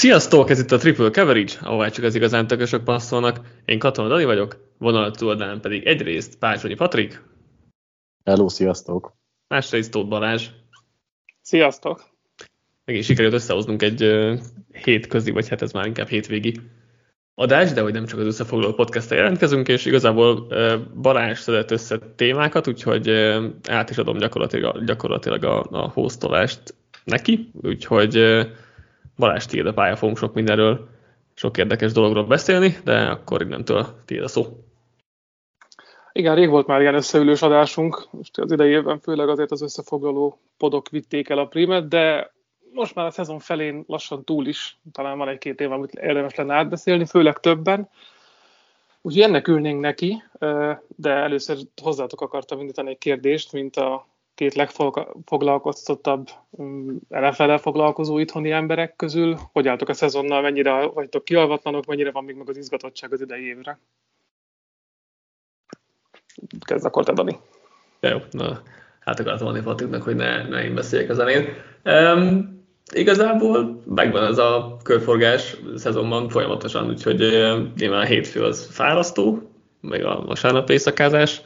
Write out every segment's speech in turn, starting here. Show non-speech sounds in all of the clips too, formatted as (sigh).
Sziasztok, ez itt a Triple Coverage, ahová csak az igazán tökösök passzolnak. Én Katona Dani vagyok, vonalat túloldalán pedig egyrészt Pácsonyi Patrik. Hello, sziasztok. Másrészt Tóth Balázs. Sziasztok. Meg is sikerült összehoznunk egy uh, hétközi, vagy hát ez már inkább hétvégi adás, de hogy nem csak az összefoglaló podcast jelentkezünk, és igazából uh, Balázs szedett össze témákat, úgyhogy uh, át is adom gyakorlatilag, gyakorlatilag a, a hostolást neki, úgyhogy uh, Balázs, tiéd a pálya, fogunk sok mindenről, sok érdekes dologról beszélni, de akkor innentől tiéd a szó. Igen, rég volt már ilyen összeülős adásunk, most az idejében főleg azért az összefoglaló podok vitték el a primet, de most már a szezon felén lassan túl is, talán van egy-két év, amit érdemes lenne átbeszélni, főleg többen. Úgyhogy ennek ülnénk neki, de először hozzátok akartam indítani egy kérdést, mint a két legfoglalkoztatottabb mm, NFL-el foglalkozó itthoni emberek közül. Hogy álltok a szezonnal, mennyire vagytok kialvatlanok, mennyire van még meg az izgatottság az idei évre? Kezd akkor te, Dani. Jó, na, hát akartam mondani Patriknak, hogy ne, ne én beszéljek az elén. Um, igazából megvan ez a körforgás szezonban folyamatosan, úgyhogy nyilván a hétfő az fárasztó, meg a vasárnap éjszakázás,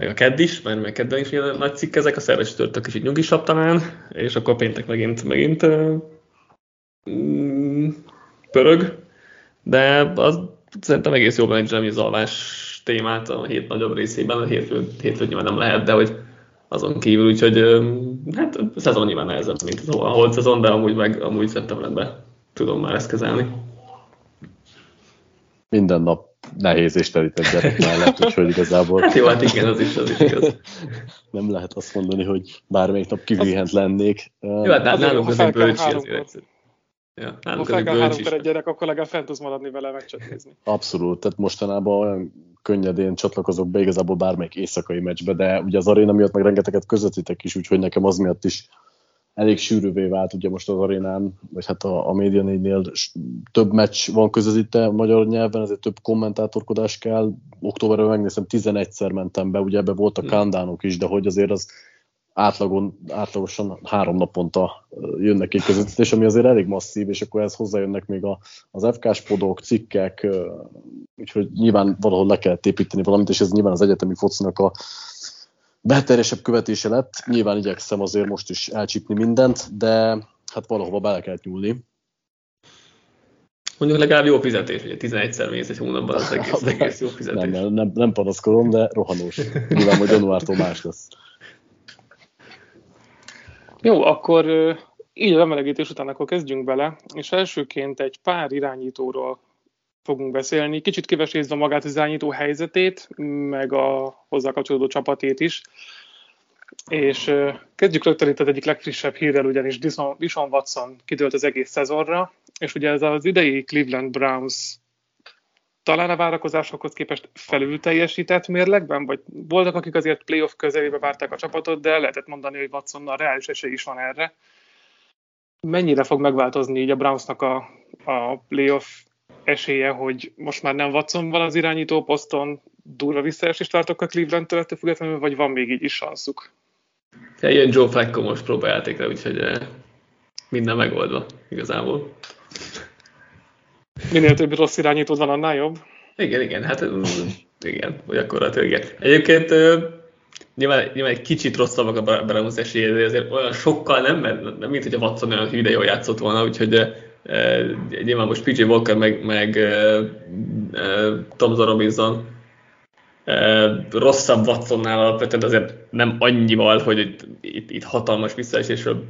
meg a kedd is, mert meg kedden is ilyen nagy cikk ezek, a szerves törtök is így nyugisabb talán, és akkor péntek megint, megint mm, pörög, de az szerintem egész jól menedzselem az alvás témát a hét nagyobb részében, a hétfő, hétfő nyilván nem lehet, de hogy azon kívül, úgyhogy hát a szezon nyilván nehezebb, mint a holt szezon, de amúgy meg amúgy szeptemberben tudom már ezt kezelni. Minden nap nehéz és terített gyerek mellett, úgyhogy igazából... Hát jó, hát igen, az is, az is igaz. (laughs) Nem lehet azt mondani, hogy bármelyik nap kivihent lennék. Jó, hát nálunk azért bölcsi azért. Ja, ha fel kell háromkor egy gyerek, akkor legalább fent tudsz maradni vele meccset nézni. Abszolút, tehát mostanában olyan könnyedén csatlakozok be igazából bármelyik éjszakai meccsbe, de ugye az aréna miatt meg rengeteget közvetítek is, úgyhogy nekem az miatt is elég sűrűvé vált ugye most az arénán, vagy hát a, a Média 4-nél több meccs van közvetítve magyar nyelven, ezért több kommentátorkodás kell. Októberben megnéztem, 11-szer mentem be, ugye ebbe voltak hmm. kandánok is, de hogy azért az átlagon, átlagosan három naponta jönnek egy közvetítés, ami azért elég masszív, és akkor ez hozzájönnek még a, az FK-s podok, cikkek, úgyhogy nyilván valahol le kellett építeni valamit, és ez nyilván az egyetemi focinak a beterjesebb követése lett. Nyilván igyekszem azért most is elcsípni mindent, de hát valahova bele kellett nyúlni. Mondjuk legalább jó fizetés, ugye 11-szer mész egy hónapban, az egész, (laughs) egész jó fizetés. Nem, nem, nem, nem panaszkodom, de rohanós. Nyilván, hogy januártól más lesz. Jó, akkor így a emelegítés után akkor kezdjünk bele, és elsőként egy pár irányítóról fogunk beszélni, kicsit kivesézve magát az irányító helyzetét, meg a hozzá kapcsolódó csapatét is. És kezdjük rögtön itt az egyik legfrissebb hírrel, ugyanis Dishon Watson kitölt az egész szezonra, és ugye ez az idei Cleveland Browns talán a várakozásokhoz képest felül teljesített mérlegben, vagy voltak, akik azért playoff közelébe várták a csapatot, de lehetett mondani, hogy Watsonnal reális esély is van erre. Mennyire fog megváltozni így a Brownsnak a, a playoff esélye, hogy most már nem Watson van az irányító poszton, durva visszaesést tartok a Cleveland-től ettől függetlenül, vagy van még így is sanszuk? Ilyen Joe Flacco most próbáljátékra, úgyhogy eh, minden megoldva igazából. Minél több rossz irányítód van, annál jobb? Igen, igen, hát igen, vagy akkor igen. Egyébként nyilván, nyilván egy kicsit rosszabbak a Browns esélye, de azért olyan sokkal nem, mert nem mint hogy a Watson olyan hűde jól játszott volna, úgyhogy nyilván most PJ Walker meg, meg Tom Robinson. Rosszabb Watsonnál alapvetően azért nem annyival, hogy itt, itt, itt hatalmas visszaesésről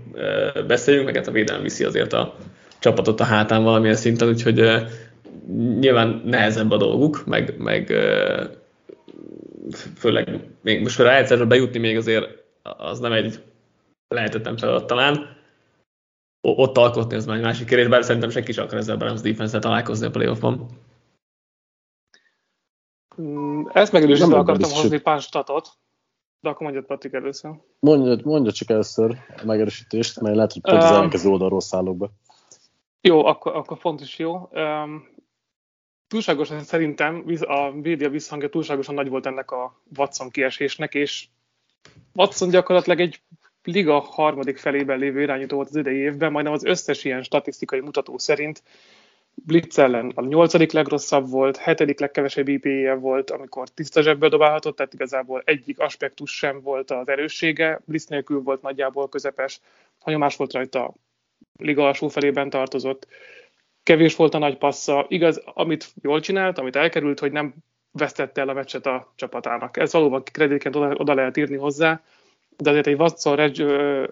beszéljünk, meg hát a védelem viszi azért a csapatot a hátán valamilyen szinten, úgyhogy nyilván nehezebb a dolguk, meg, meg főleg még most a rájegyszerre bejutni még azért az nem egy lehetetlen feladat talán, ott alkotni, az már egy másik kérdés, bár szerintem senki sem akar ezzel a Browns defense találkozni a playoffban. Mm, ezt megelőzően akartam hozni pár statot, de akkor mondjad Patrik először. Mondja, mondja csak először a megerősítést, mert lehet, hogy pont az ellenkező oldalról szállok be. Jó, akkor, akkor fontos jó. Um, túlságosan szerintem a média visszhangja túlságosan nagy volt ennek a Watson kiesésnek, és Watson gyakorlatilag egy liga harmadik felében lévő irányító volt az idei évben, majdnem az összes ilyen statisztikai mutató szerint Blitz ellen a nyolcadik legrosszabb volt, hetedik legkevesebb IPE volt, amikor tiszta zsebből dobálhatott, tehát igazából egyik aspektus sem volt az erőssége, Blitz nélkül volt nagyjából közepes, hanyomás volt rajta, liga alsó felében tartozott, kevés volt a nagy passza, igaz, amit jól csinált, amit elkerült, hogy nem vesztette el a meccset a csapatának. Ez valóban kreditként oda, oda lehet írni hozzá, de azért egy Watson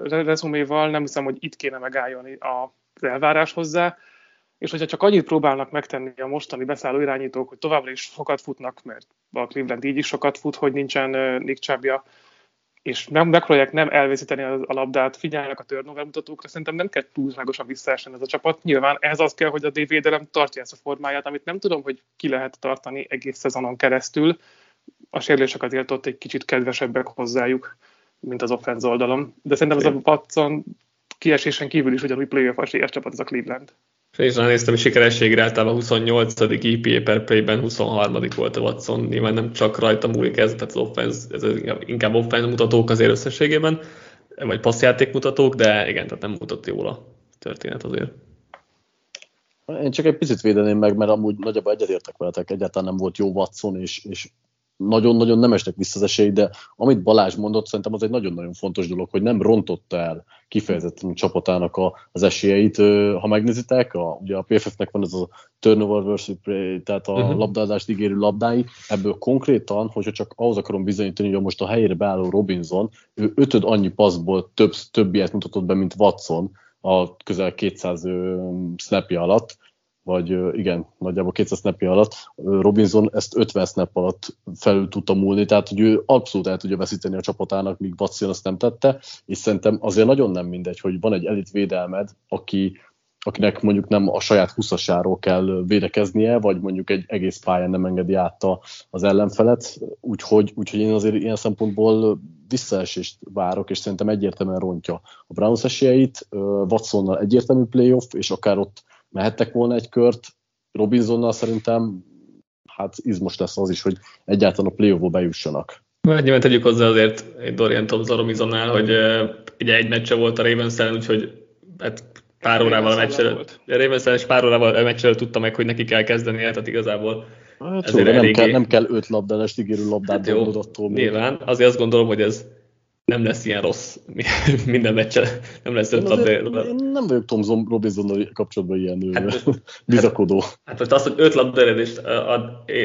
rezuméval nem hiszem, hogy itt kéne megálljon az elvárás hozzá, és hogyha csak annyit próbálnak megtenni a mostani beszálló irányítók, hogy továbbra is sokat futnak, mert a Cleveland így is sokat fut, hogy nincsen Nick Chubbja, és megpróbálják nem elveszíteni a, labdát, figyelnek a turnover mutatókra, szerintem nem kell túlságosan visszaessen ez a csapat. Nyilván ez az kell, hogy a védelem tartja ezt a formáját, amit nem tudom, hogy ki lehet tartani egész szezonon keresztül. A sérülések azért ott egy kicsit kedvesebbek hozzájuk, mint az offense oldalon. De szerintem ez a Watson kiesésen kívül is ugyanúgy playoff esélyes csapat ez a Cleveland. És néztem, hogy sikerességre általában 28. EPA per playben 23. volt a Watson. Nyilván nem csak rajta múlik ez, tehát az offense, ez inkább offense mutatók azért összességében, vagy passzjáték mutatók, de igen, tehát nem mutat jól a történet azért. Én csak egy picit védeném meg, mert amúgy nagyjából egyetértek veletek, egyáltalán nem volt jó Watson, és, és nagyon-nagyon nem estek vissza az esély, de amit Balázs mondott, szerintem az egy nagyon-nagyon fontos dolog, hogy nem rontotta el kifejezetten a csapatának a, az esélyeit. Ha megnézitek, a, ugye a PFF-nek van ez a turnover versus play, tehát a uh-huh. labdázást ígérő labdái, ebből konkrétan, hogyha csak ahhoz akarom bizonyítani, hogy most a helyére beálló Robinson, ő ötöd annyi passzból több, több ilyet mutatott be, mint Watson a közel 200 snapja alatt, vagy igen, nagyjából 200 snap alatt, Robinson ezt 50 snap alatt felül tudta múlni, tehát hogy ő abszolút el tudja veszíteni a csapatának, míg Watson azt nem tette, és szerintem azért nagyon nem mindegy, hogy van egy elit védelmed, aki, akinek mondjuk nem a saját huszasáról kell védekeznie, vagy mondjuk egy egész pályán nem engedi át az ellenfelet, úgyhogy, úgyhogy én azért ilyen szempontból visszaesést várok, és szerintem egyértelműen rontja a Browns esélyeit, Watsonnal egyértelmű playoff, és akár ott mehettek volna egy kört, Robinsonnal szerintem hát izmos lesz az is, hogy egyáltalán a play bejussanak. Nyilván tegyük hozzá azért egy Dorian Thompson Robinsonnál, hogy ugye egy meccse volt a ravens úgyhogy hát pár órával a meccsel, ravens és pár órával a meccsel tudta meg, hogy neki kell kezdeni, tehát igazából Hát jó, nem, kell, nem kell öt labdálást ígérő labdát hát jó, Nyilván, azért azt gondolom, hogy ez nem lesz ilyen rossz (laughs) minden meccsen, nem lesz öt labda. Én nem vagyok Tom Robinson kapcsolatban ilyen hát, (laughs) bizakodó. Hát, hát most az, hogy öt labdaeredést,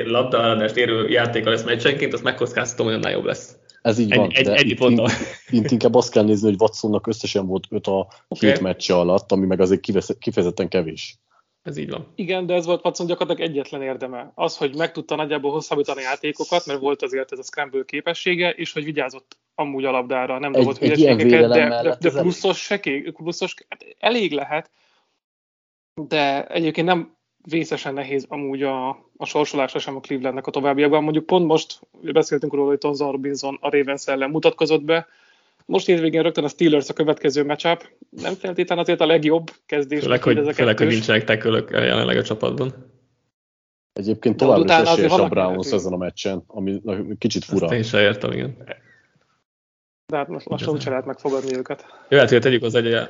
labdaeredést érő játéka lesz meccsenként, azt megkockáztatom, hogy annál jobb lesz. Ez így van, egy, de ennyit mondtam. Itt inkább azt kell nézni, hogy Watsonnak összesen volt öt a okay. hét meccse alatt, ami meg azért kifejezetten kevés. Ez így van. Igen, de ez volt Watson gyakorlatilag egyetlen érdeme. Az, hogy meg tudta nagyjából hosszabbítani a játékokat, mert volt azért ez a scramble képessége, és hogy vigyázott amúgy a labdára, nem dobott hülyeségeket, de, de, de pluszos, seké, pluszos hát elég lehet, de egyébként nem vészesen nehéz amúgy a, a sorsolásra sem a Clevelandnek a továbbiakban. Mondjuk pont most beszéltünk róla, hogy Tonza Robinson a Ravens ellen mutatkozott be, most hétvégén rögtön a Steelers a következő matchup. Nem feltétlenül azért a legjobb kezdés. Főleg, hogy, főleg, hogy nincsenek tekölök jelenleg a csapatban. Egyébként tovább is esélyes a Browns ezen a meccsen, ami kicsit fura. Ezt én sem értem, igen. De hát most lassan úgyse lehet megfogadni őket. Jó, hát tegyük hozzá, hogy a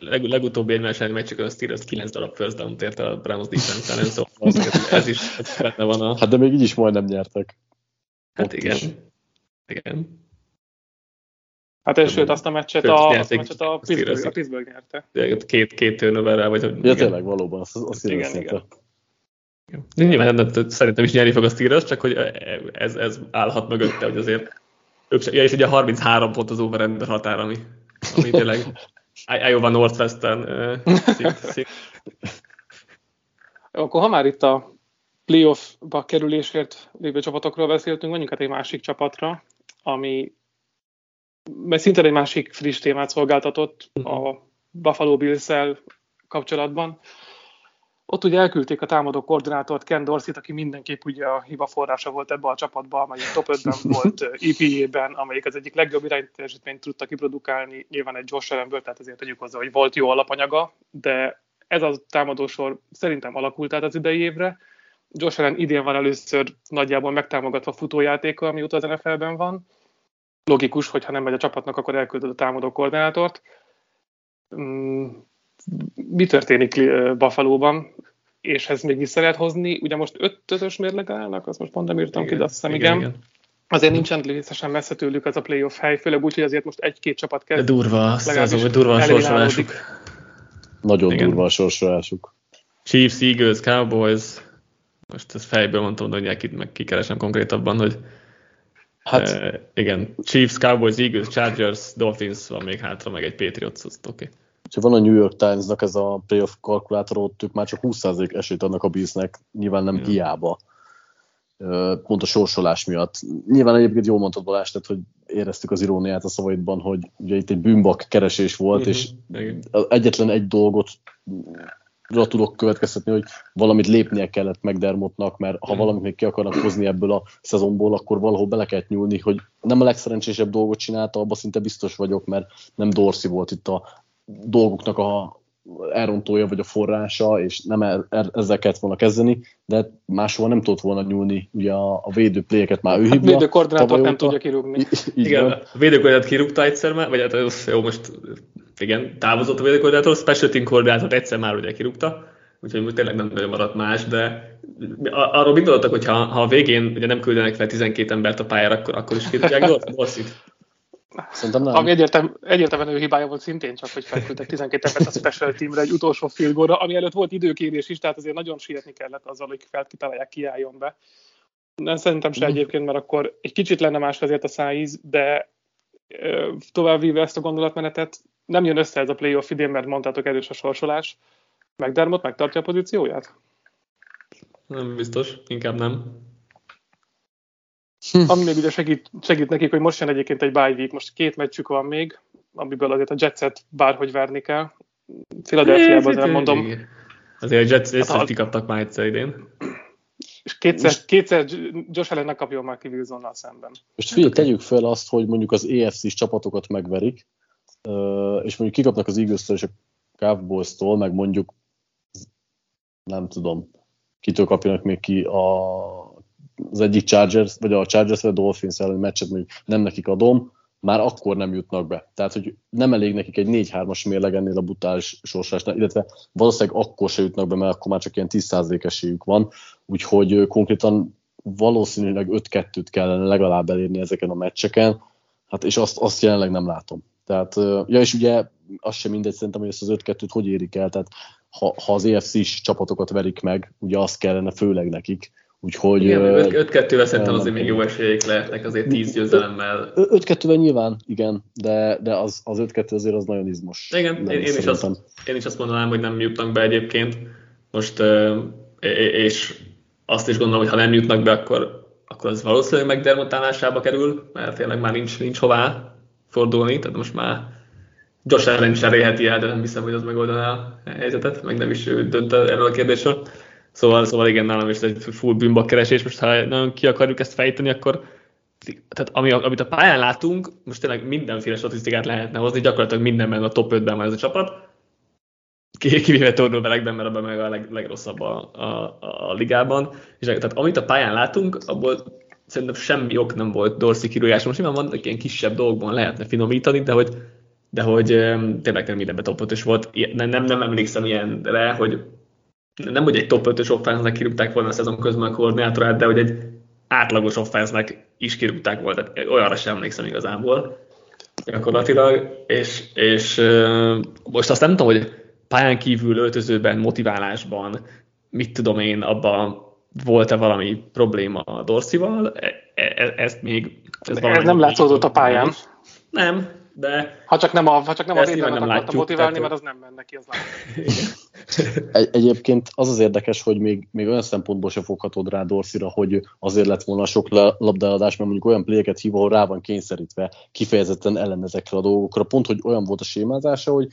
leg, legutóbbi egymás elleni meccsükön a Steelers 9 darab first down ért el a Browns defense ellen, szóval ez is benne van a... Hát de még így is majdnem nyertek. Hát Ott igen. Is. Igen. Hát és sőt, azt a meccset a, azt a, meccset a, Pittsburgh, a Pittsburgh nyerte. Két, két turnoverrel, vagy hogy... Ja, tényleg, valóban, azt, azt igen, igen. Nyilván nem, szerintem is nyerni fog a Steelers, csak hogy ez, ez állhat mögötte, hogy azért ők ja, és ugye 33 pont az over határ, ami, ami tényleg (laughs) Iowa Northwestern uh, (laughs) Akkor ha már itt a playoff-ba kerülésért lévő csapatokról beszéltünk, mondjuk hát egy másik csapatra, ami mert szinte egy másik friss témát szolgáltatott a Buffalo bills kapcsolatban. Ott ugye elküldték a támadó koordinátort, Ken Dorsey-t, aki mindenképp ugye a hiba forrása volt ebbe a csapatba, amely a top 5-ben (laughs) volt EPA-ben, amelyik az egyik legjobb irányításítményt tudta kiprodukálni, nyilván egy Josh Allenből, tehát azért tegyük hozzá, hogy volt jó alapanyaga, de ez a támadósor szerintem alakult át az idei évre. Josh Allen idén van először nagyjából megtámogatva futójátéka, amióta az NFL-ben van, logikus, hogyha nem megy a csapatnak, akkor elküldöd a támadó koordinátort. Mi történik Buffalo-ban? És ez még vissza lehet hozni. Ugye most ötös mérleg állnak, azt most pont nem írtam igen, ki, de azt hiszem igen. igen. Azért nincsen részesen messze tőlük ez a playoff hely, főleg úgy, hogy azért most egy-két csapat kezd. De durva, az, hogy durva a sorsolásuk. Nagyon igen. durva a sorsolásuk. Chiefs, Eagles, Cowboys, most ezt fejből mondtam, de hogy meg kikeresem konkrétabban, hogy Hát, uh, igen, Chiefs, Cowboys, Eagles, Chargers, Dolphins van még hátra, meg egy Patriots, oké. Okay. Ha van a New York Times-nak ez a playoff kalkulátor, ott ők már csak 20% esélyt adnak a Billsnek, nyilván nem yeah. hiába. Pont a sorsolás miatt. Nyilván egyébként jól mondtad Balázs, tehát, hogy éreztük az iróniát a szavaidban, hogy ugye itt egy bűnbak keresés volt, mm-hmm. és egyetlen egy dolgot tudok következtetni, hogy valamit lépnie kellett McDermottnak, mert ha valamit még ki akarnak hozni ebből a szezonból, akkor valahol bele kellett nyúlni, hogy nem a legszerencsésebb dolgot csinálta, abban szinte biztos vagyok, mert nem Dorsey volt itt a dolgoknak a elrontója vagy a forrása, és nem er, er, ezzel kellett volna kezdeni, de máshova nem tudott volna nyúlni, ugye a, a védő pléjeket már ő hát hívja. Védő koordinátor nem tudja kirúgni. Igen, van. a védő kirúgta egyszer már, vagy hát jó, most igen, távozott a védőkoordinátor, special team koordinátort egyszer már ugye kirúgta, úgyhogy most tényleg nem nagyon maradt más, de arról mit gondoltak, hogy ha, ha a végén ugye nem küldenek fel 12 embert a pályára, akkor, akkor is kirúgják (laughs) Dorsit? Szerintem nem. Ami egyértelmű, egyértelműen ő hibája volt szintén csak, hogy felküldtek 12 embert a special teamre egy utolsó field goalra, ami előtt volt időkérés is, tehát azért nagyon sietni kellett azzal, hogy felkitalálják, kiálljon be. Nem szerintem se mhm. egyébként, mert akkor egy kicsit lenne más azért a szájíz, de továbbvíve ezt a gondolatmenetet, nem jön össze ez a playoff idén, mert mondtátok erős a sorsolás. McDermott megtartja a pozícióját? Nem biztos, inkább nem. Hm. Ami még ugye segít, segít nekik, hogy most jön egyébként egy bye week, most két meccsük van még, amiből azért a Jetset bárhogy verni kell. Philadelphia-ban nem mondom. Azért a Jets hát, kikaptak már egyszer idén. És kétszer, most, kétszer Josh Allen ne kapjon már ki Wilsonnal szemben. Most figyelj, tegyük fel azt, hogy mondjuk az EFC-s csapatokat megverik, és mondjuk kikapnak az eagles és a Cowboys-tól, meg mondjuk nem tudom, kitől kapjanak még ki a, az egyik Chargers, vagy a Chargers vagy a Dolphins ellen meccset mondjuk nem nekik adom, már akkor nem jutnak be. Tehát, hogy nem elég nekik egy 4-3-as mérleg ennél a brutális sorsásnál, illetve valószínűleg akkor se jutnak be, mert akkor már csak ilyen 10% esélyük van, úgyhogy konkrétan valószínűleg 5-2-t kellene legalább elérni ezeken a meccseken, hát és azt, azt jelenleg nem látom. Tehát, ja, és ugye az sem mindegy szerintem, hogy ezt az 5-2-t hogy érik el, tehát ha, ha az EFC-s csapatokat verik meg, ugye azt kellene főleg nekik, Úgyhogy, igen, 5-2-vel szerintem azért még jó esélyek lehetnek, azért 10 győzelemmel. 5-2-vel nyilván, igen, de, de az, az 5-2 azért az nagyon izmos. Igen, én, én, is azt, én is azt mondanám, hogy nem jutnak be egyébként. Most, és azt is gondolom, hogy ha nem jutnak be, akkor, akkor az valószínűleg megdermotálásába kerül, mert tényleg már nincs, nincs hová fordulni, tehát most már Josh Allen is elérheti el, de nem hiszem, hogy az megoldaná a helyzetet, meg nem is ő dönt erről a kérdésről. Szóval, szóval igen, nálam is egy full bűnbak keresés, most ha nagyon ki akarjuk ezt fejteni, akkor tehát ami, amit a pályán látunk, most tényleg mindenféle statisztikát lehetne hozni, gyakorlatilag mindenben a top 5-ben van ez a csapat, kivéve tornóbelekben, mert abban meg a leg, legrosszabb a, a, a, ligában. És tehát amit a pályán látunk, abból szerintem semmi ok nem volt Dorsey kirúgás. Most nyilván vannak ilyen kisebb dolgokban lehetne finomítani, de hogy, de hogy tényleg nem mindenben top 5 volt. Nem, nem, nem emlékszem ilyenre, hogy nem hogy egy top 5-ös offense kirúgták volna a szezon közben a koordinátorát, de hogy egy átlagos offense is kirúgták volna, tehát olyanra sem emlékszem igazából gyakorlatilag, és, és most azt nem tudom, hogy pályán kívül öltözőben, motiválásban, mit tudom én, abban volt-e valami probléma a Dorsival, e, e, e, ezt még... Ez, ez nem látszódott a pályán. Nem, de... Ha csak nem a, ha csak nem a védelmet akarta motiválni, tehát... mert az nem menne ki, az Egy, egyébként az az érdekes, hogy még, még olyan szempontból se foghatod rá Dorszira, hogy azért lett volna sok labdáladás, mert mondjuk olyan pléket hív, ahol rá van kényszerítve, kifejezetten ellen ezekre a dolgokra. Pont, hogy olyan volt a sémázása, hogy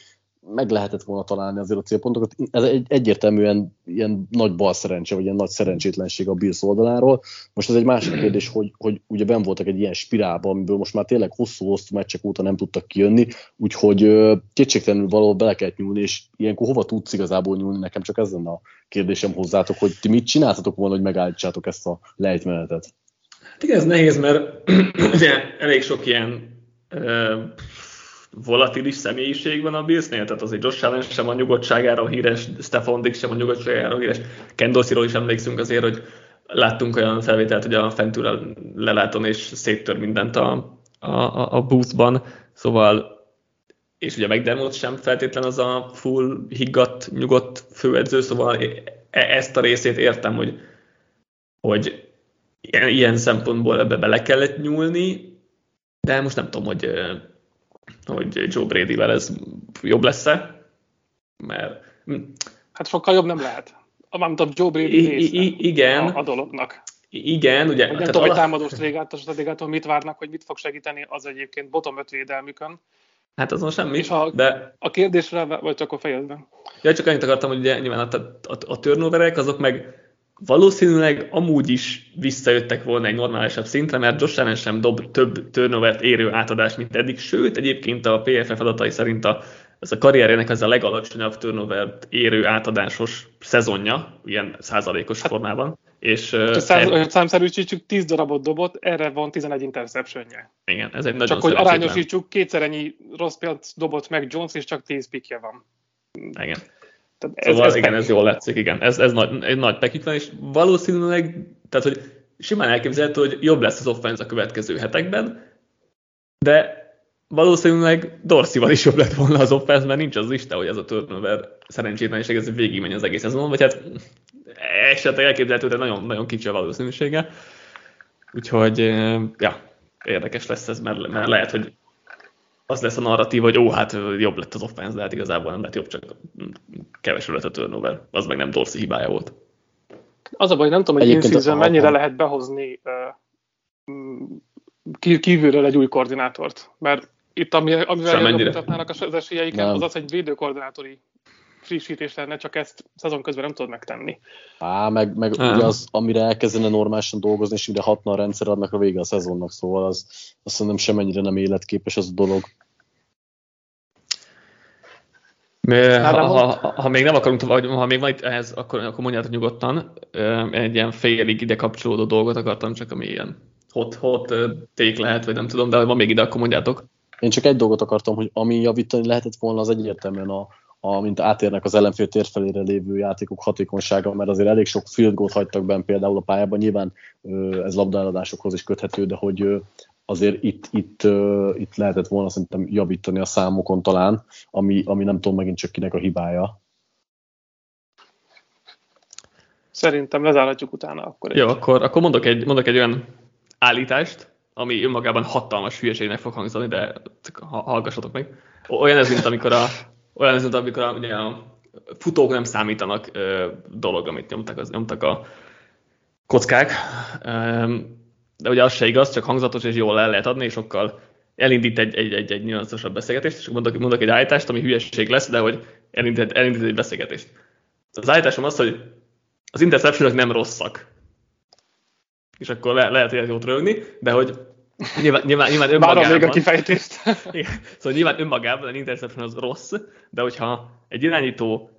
meg lehetett volna találni azért a célpontokat. Ez egy, egyértelműen ilyen nagy bal szerencse, vagy ilyen nagy szerencsétlenség a Bills oldaláról. Most ez egy másik kérdés, hogy, hogy ugye ben voltak egy ilyen spirálba, amiből most már tényleg hosszú-hosszú meccsek óta nem tudtak kijönni, úgyhogy kétségtelenül valahol bele kell nyúlni, és ilyenkor hova tudsz igazából nyúlni, nekem csak ez a kérdésem hozzátok, hogy ti mit csináltatok volna, hogy megállítsátok ezt a lejtmenetet? Hát igen, ez nehéz, mert (clears throat) ugye elég sok ilyen volatilis személyiség van a Billsnél, tehát azért Josh Allen sem a nyugodtságára híres, Stefan Dix sem a nyugodtságára híres, Ken Dorsey-ról is emlékszünk azért, hogy láttunk olyan felvételt, hogy a fentről leláton és széttör mindent a, a, a boothban, szóval és ugye McDermott sem feltétlen az a full higgadt, nyugodt főedző, szóval e- ezt a részét értem, hogy, hogy ilyen, ilyen szempontból ebbe bele kellett nyúlni, de most nem tudom, hogy, hogy Joe Brady-vel ez jobb lesz-e, mert... Hm. Hát sokkal jobb nem lehet. Mármint a Joe Brady I, I, igen. A, a dolognak. Igen, ugye. Nem tudom, hogy támadó stratégától mit várnak, hogy mit fog segíteni, az egyébként bottom 5 védelmükön. Hát azon semmi. És a, de... a kérdésre, vagy csak a fejedben? Ja, csak annyit akartam, hogy ugye nyilván a, a, a turnoverek azok meg valószínűleg amúgy is visszajöttek volna egy normálisabb szintre, mert Josh Allen sem dob több turnovert érő átadást, mint eddig, sőt, egyébként a PFF adatai szerint a, ez a karrierjének ez a legalacsonyabb turnovert érő átadásos szezonja, ilyen százalékos hát, formában. És, száz, er... számszerűsítsük, 10 darabot dobott, erre van 11 interception -je. Igen, ez egy nagyon Csak hogy arányosítsuk, kétszer ennyi rossz piac dobott meg Jones, és csak 10 pikje van. Igen. Tehát ez, szóval ez igen, ez jól látszik, igen. Ez, ez nagy, egy nagy pekik van, és valószínűleg, tehát hogy simán elképzelhető, hogy jobb lesz az offense a következő hetekben, de valószínűleg Dorszival is jobb lett volna az offense, mert nincs az Isten, hogy ez a turnover szerencsétlenség, ez végigmegy az egész szezonon, vagy hát esetleg elképzelhető, de nagyon, nagyon kicsi a valószínűsége. Úgyhogy, ja, érdekes lesz ez, mert, mert lehet, hogy az lesz a narratív, hogy ó, hát jobb lett az offense, de hát igazából nem lett jobb, csak kevesebb lett a turnover. Az meg nem Dorsey hibája volt. Az a baj, nem tudom, hogy in mennyire lehet behozni uh, kívülről egy új koordinátort. Mert itt, ami, amivel mutatnának az esélyeiken, az az egy védőkoordinátori frissítés lenne, csak ezt szezon közben nem tudod megtenni. Á, meg, meg ugye az, amire elkezdene normálisan dolgozni, és mire hatna a rendszer, adnak a vége a szezonnak, szóval az, azt mondom semmennyire nem életképes az a dolog. Ha, ha, ha, még nem akarunk vagy ha még van itt ehhez, akkor, akkor mondjátok nyugodtan. Egy ilyen félig ide kapcsolódó dolgot akartam, csak ami ilyen hot, hot ték lehet, vagy nem tudom, de ha van még ide, akkor mondjátok. Én csak egy dolgot akartam, hogy ami javítani lehetett volna, az egyértelműen a, a, mint átérnek az ellenfél térfelére lévő játékok hatékonysága, mert azért elég sok field goal hagytak benne például a pályában, nyilván ez labdáladásokhoz is köthető, de hogy azért itt, itt, itt lehetett volna szerintem javítani a számokon talán, ami, ami nem tudom megint csak kinek a hibája. Szerintem lezárhatjuk utána akkor. Jó, akkor, akkor mondok, egy, mondok egy olyan állítást, ami önmagában hatalmas hülyeségnek fog hangzani, de hallgassatok meg. Olyan ez, mint amikor a, olyan ez, mint amikor a, ugye a futók nem számítanak ö, dolog, amit nyomtak, az, nyomtak a kockák. De ugye az se igaz, csak hangzatos és jól el lehet adni, és sokkal elindít egy, egy, egy, egy nyilatossabb beszélgetést, és mondok, mondok egy állítást, ami hülyeség lesz, de hogy elindít, elindít egy beszélgetést. Az állításom az, hogy az interceptionok nem rosszak és akkor le, lehet hogy jót rögni, de hogy nyilván, nyilván, nyilván önmagában... Várom még a kifejtést. (laughs) igen, szóval nyilván önmagában az interception az rossz, de hogyha egy irányító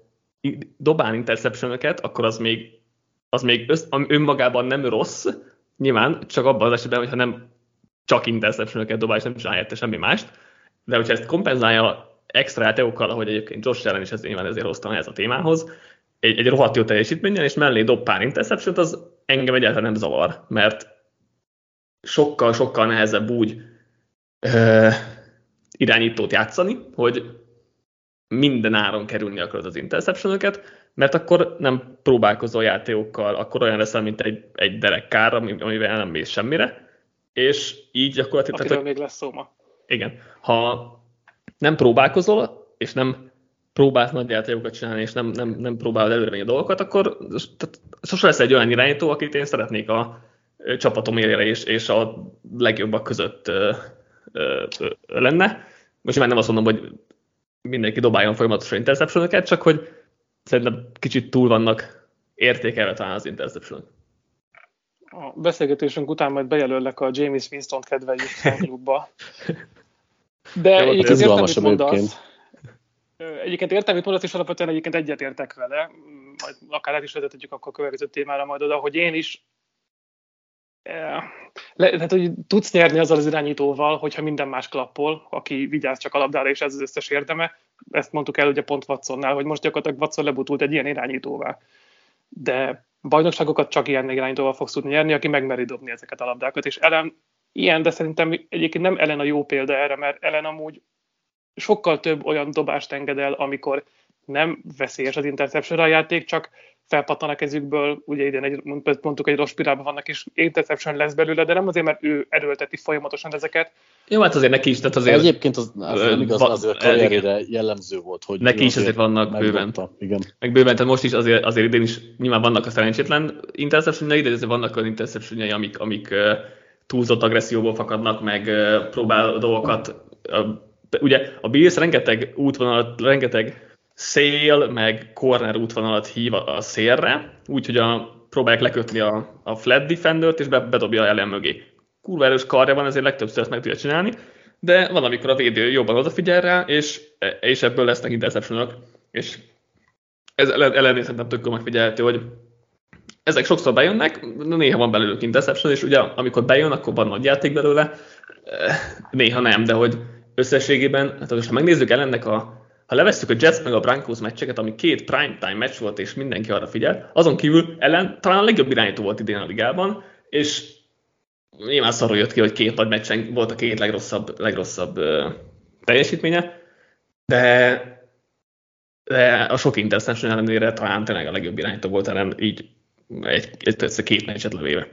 dobál interception akkor az még, az még össz, önmagában nem rossz, nyilván csak abban az esetben, hogyha nem csak interception dobál, és nem csinálja helyette semmi mást, de hogyha ezt kompenzálja extra játékokkal, ahogy egyébként Josh Allen is ez nyilván ezért hoztam ehhez a témához, egy, egy rohadt jó teljesítménnyel, és mellé dob pár interception az engem egyáltalán nem zavar, mert sokkal-sokkal nehezebb úgy ö, irányítót játszani, hogy minden áron kerülni akarod az interception mert akkor nem próbálkozol játékokkal, akkor olyan leszel, mint egy, egy derekkár, amivel nem mész semmire, és így gyakorlatilag... Akiről tehát, még lesz szó ma. Igen. Ha nem próbálkozol, és nem próbálsz nagy játékokat csinálni, és nem, nem, nem próbálod előre a dolgokat, akkor tehát, sose lesz egy olyan irányító, akit én szeretnék a csapatom élére és, és a legjobbak között ö, ö, ö, lenne. Most már nem azt mondom, hogy mindenki dobáljon folyamatosan interception csak hogy szerintem kicsit túl vannak értékelve talán az interception A beszélgetésünk után majd bejelöllek a James Winston kedveljük (laughs) klubba. De Jó, egyébként értem, mit mondasz. Egyébként értem, mit mondasz, és alapvetően egyébként egyetértek vele, majd akár át is vezethetjük akkor a következő témára majd oda, hogy én is Le, tehát, hogy tudsz nyerni azzal az irányítóval, hogyha minden más klappol, aki vigyáz csak a labdára, és ez az összes érdeme. Ezt mondtuk el ugye pont Watsonnál, hogy most gyakorlatilag Watson lebutult egy ilyen irányítóval. De bajnokságokat csak ilyen irányítóval fogsz tudni nyerni, aki megmeri dobni ezeket a labdákat. És Ellen ilyen, de szerintem egyébként nem Ellen a jó példa erre, mert Ellen amúgy sokkal több olyan dobást enged el, amikor nem veszélyes az interception a játék, csak felpattan a kezükből, ugye idén egy, mondtuk, egy rossz spirálban vannak, és interception lesz belőle, de nem azért, mert ő erőlteti folyamatosan ezeket. Jó, hát azért neki is, tehát azért... Egyébként az, az nem igaz, azért a karrierére jellemző volt, hogy... Neki is azért vannak bőven. Igen. Meg bőven, tehát most is azért, azért idén is nyilván vannak a szerencsétlen interception de azért vannak olyan interception amik, amik túlzott agresszióból fakadnak, meg próbál dolgokat. Ugye a Bills rengeteg útvonalat, rengeteg szél, meg corner útvonalat hív a szélre, úgyhogy a, próbálják lekötni a, a flat defendert, és be, bedobja ellen mögé. Kurva erős karja van, ezért legtöbbször ezt meg tudja csinálni, de van, amikor a védő jobban odafigyel rá, és, és ebből lesznek interceptionok, és ez ellenére szerintem tök megfigyelhető, hogy ezek sokszor bejönnek, néha van belőlük interception, és ugye amikor bejön, akkor van nagy játék belőle, néha nem, de hogy összességében, hát ha megnézzük ellennek a ha levesszük a Jets meg a Broncos meccseket, ami két primetime meccs volt, és mindenki arra figyel, azon kívül ellen talán a legjobb irányító volt idén a ligában, és nyilván szarul jött ki, hogy két nagy meccsen volt a két legrosszabb, legrosszabb uh, teljesítménye, de, de a sok interception ellenére talán tényleg a legjobb irányító volt ellen így egy, egy, egy két meccset levéve.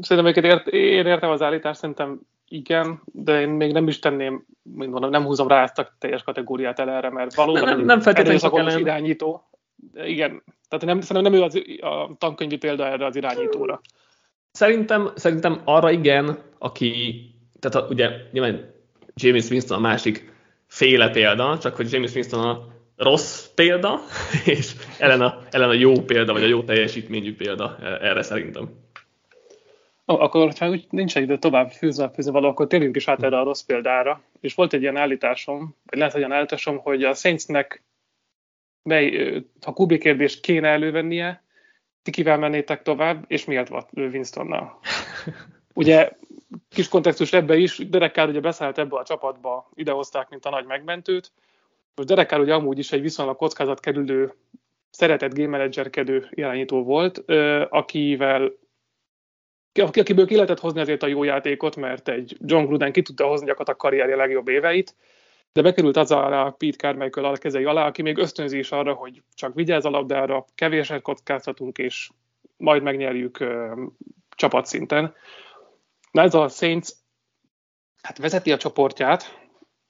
Szerintem ért, én értem az állítást, szerintem igen, de én még nem is tenném, mint mondom, nem húzom rá ezt a teljes kategóriát el erre, mert valóban nem, nem ellen... irányító. Igen, tehát nem, szerintem nem ő az, a tankönyvi példa erre az irányítóra. Szerintem, szerintem arra igen, aki, tehát a, ugye nyilván James Winston a másik féle példa, csak hogy James Winston a rossz példa, (laughs) és ellen a, ellen a jó példa, vagy a jó teljesítményű példa erre szerintem. Akkor, ha úgy nincs idő tovább fűzni, fűzni való, akkor térjünk is át erre a rossz példára. És volt egy ilyen állításom, vagy lehet egy ilyen állításom, hogy a Saintsnek mely, ha Kubi kérdést kéne elővennie, ti kivel mennétek tovább, és miért Winstonnal? (laughs) Ugye kis kontextus ebbe is, Derek Carr ugye beszállt ebbe a csapatba, idehozták, mint a nagy megmentőt. Most Derek Carr ugye amúgy is egy viszonylag kockázat kerülő, szeretett game managerkedő irányító volt, akivel akiből ki lehetett hozni azért a jó játékot, mert egy John Gruden ki tudta hozni gyakorlatilag a karrierje legjobb éveit, de bekerült az a Pete Carmichael a kezei alá, aki még ösztönzi is arra, hogy csak vigyázz a labdára, kevéset kockáztatunk, és majd megnyerjük uh, csapatszinten. Na ez a Saints hát vezeti a csoportját,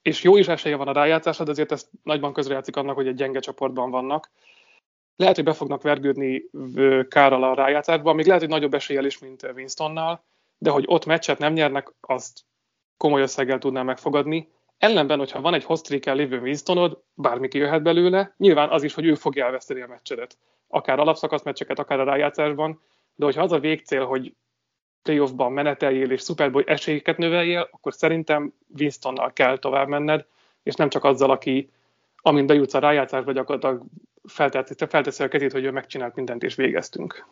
és jó is esélye van a rájátszásra, de azért ez nagyban közrejátszik annak, hogy egy gyenge csoportban vannak lehet, hogy be fognak vergődni Kárral a rájátszásba, még lehet, hogy nagyobb eséllyel is, mint Winstonnal, de hogy ott meccset nem nyernek, azt komoly összeggel tudnám megfogadni. Ellenben, hogyha van egy hossztrékkel lévő Winstonod, bármi jöhet belőle, nyilván az is, hogy ő fogja elveszteni a meccsedet. Akár alapszakasz meccseket, akár a rájátszásban, de hogyha az a végcél, hogy playoffban meneteljél és Super Bowl esélyeket növeljél, akkor szerintem Winstonnal kell tovább menned, és nem csak azzal, aki amint bejutsz a rájátszásba, gyakorlatilag felteszi a kezét, hogy ő megcsinált mindent és végeztünk.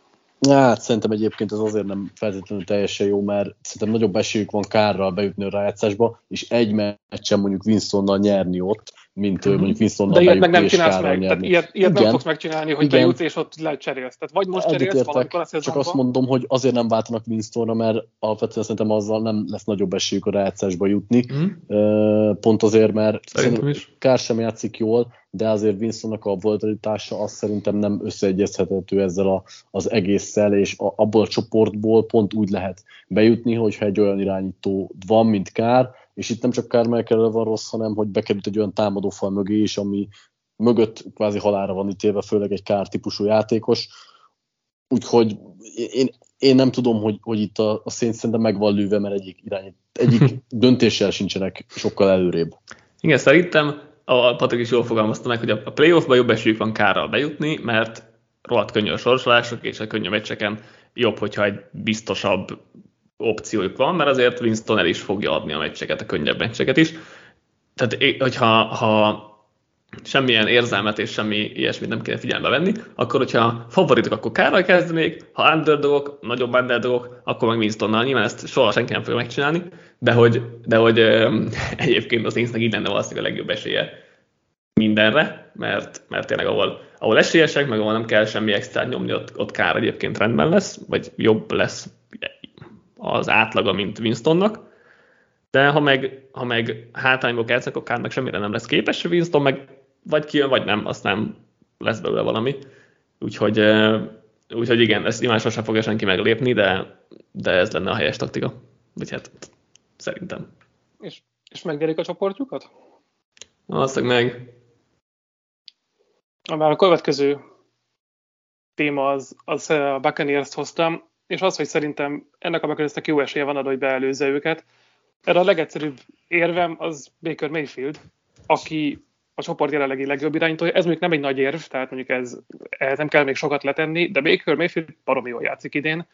Hát szerintem egyébként ez azért nem feltétlenül teljesen jó, mert szerintem nagyobb esélyük van kárral bejutni a rájátszásba, és egy meccsen mondjuk Winstonnal nyerni ott, mint mm-hmm. mondjuk Winston De ilyet meg nem csinálsz meg, nyerni. tehát ilyet, ilyet nem fogsz megcsinálni, hogy Igen. bejutsz és ott lecserélsz. Tehát vagy most cserélsz értek, valamikor a Csak azt mondom, hogy azért nem váltanak Winstonra, mert alapvetően szerintem azzal nem lesz nagyobb esélyük a rájátszásba jutni. Mm. Pont azért, mert szerintem Kár sem játszik jól, de azért Winstonnak a volatilitása azt szerintem nem összeegyezhethető ezzel a, az egésszel, és a, abból a csoportból pont úgy lehet bejutni, hogyha egy olyan irányító van, mint Kár, és itt nem csak Carmichael van rossz, hanem hogy bekerült egy olyan támadófal mögé is, ami mögött kvázi halára van ítélve, főleg egy kár típusú játékos. Úgyhogy én, én nem tudom, hogy, hogy itt a, a szént szerintem meg van lőve, mert egyik, irány, egyik (laughs) döntéssel sincsenek sokkal előrébb. Igen, szerintem a Patrik is jól fogalmazta meg, hogy a playoffban jobb esélyük van kárral bejutni, mert rohadt könnyű a sorsolások, és a könnyű meccseken jobb, hogyha egy biztosabb opciójuk van, mert azért Winston el is fogja adni a meccseket, a könnyebb meccseket is. Tehát, hogyha ha semmilyen érzelmet és semmi ilyesmit nem kéne figyelembe venni, akkor hogyha favoritok, akkor Kárral kezdenék, ha underdogok, nagyobb underdogok, akkor meg Winstonnal. Nyilván ezt soha senki nem fogja megcsinálni, de hogy, de hogy ö, (laughs) egyébként az Saintsnek így lenne valószínűleg a legjobb esélye mindenre, mert, mert tényleg ahol, ahol esélyesek, meg ahol nem kell semmi extra nyomni, ott, ott Kár egyébként rendben lesz, vagy jobb lesz az átlaga, mint Winstonnak. De ha meg, ha meg hátrányból kezdek, akkor Kár meg semmire nem lesz képes, Winston meg vagy kijön, vagy nem, aztán lesz belőle valami. Úgyhogy, úgyhogy igen, ezt nyilván sosem fogja senki meglépni, de, de ez lenne a helyes taktika. Vagy hát szerintem. És, és megnyerik a csoportjukat? Azt meg. Már a következő téma az, az a Buccaneers hoztam, és az, hogy szerintem ennek a buccaneers jó esélye van arra, hogy beelőzze őket. Erre a legegyszerűbb érvem az Baker Mayfield, aki a csoport jelenlegi legjobb irányítója. Ez mondjuk nem egy nagy érv, tehát mondjuk ez, ehhez nem kell még sokat letenni, de Baker Mayfield baromi jól játszik idén.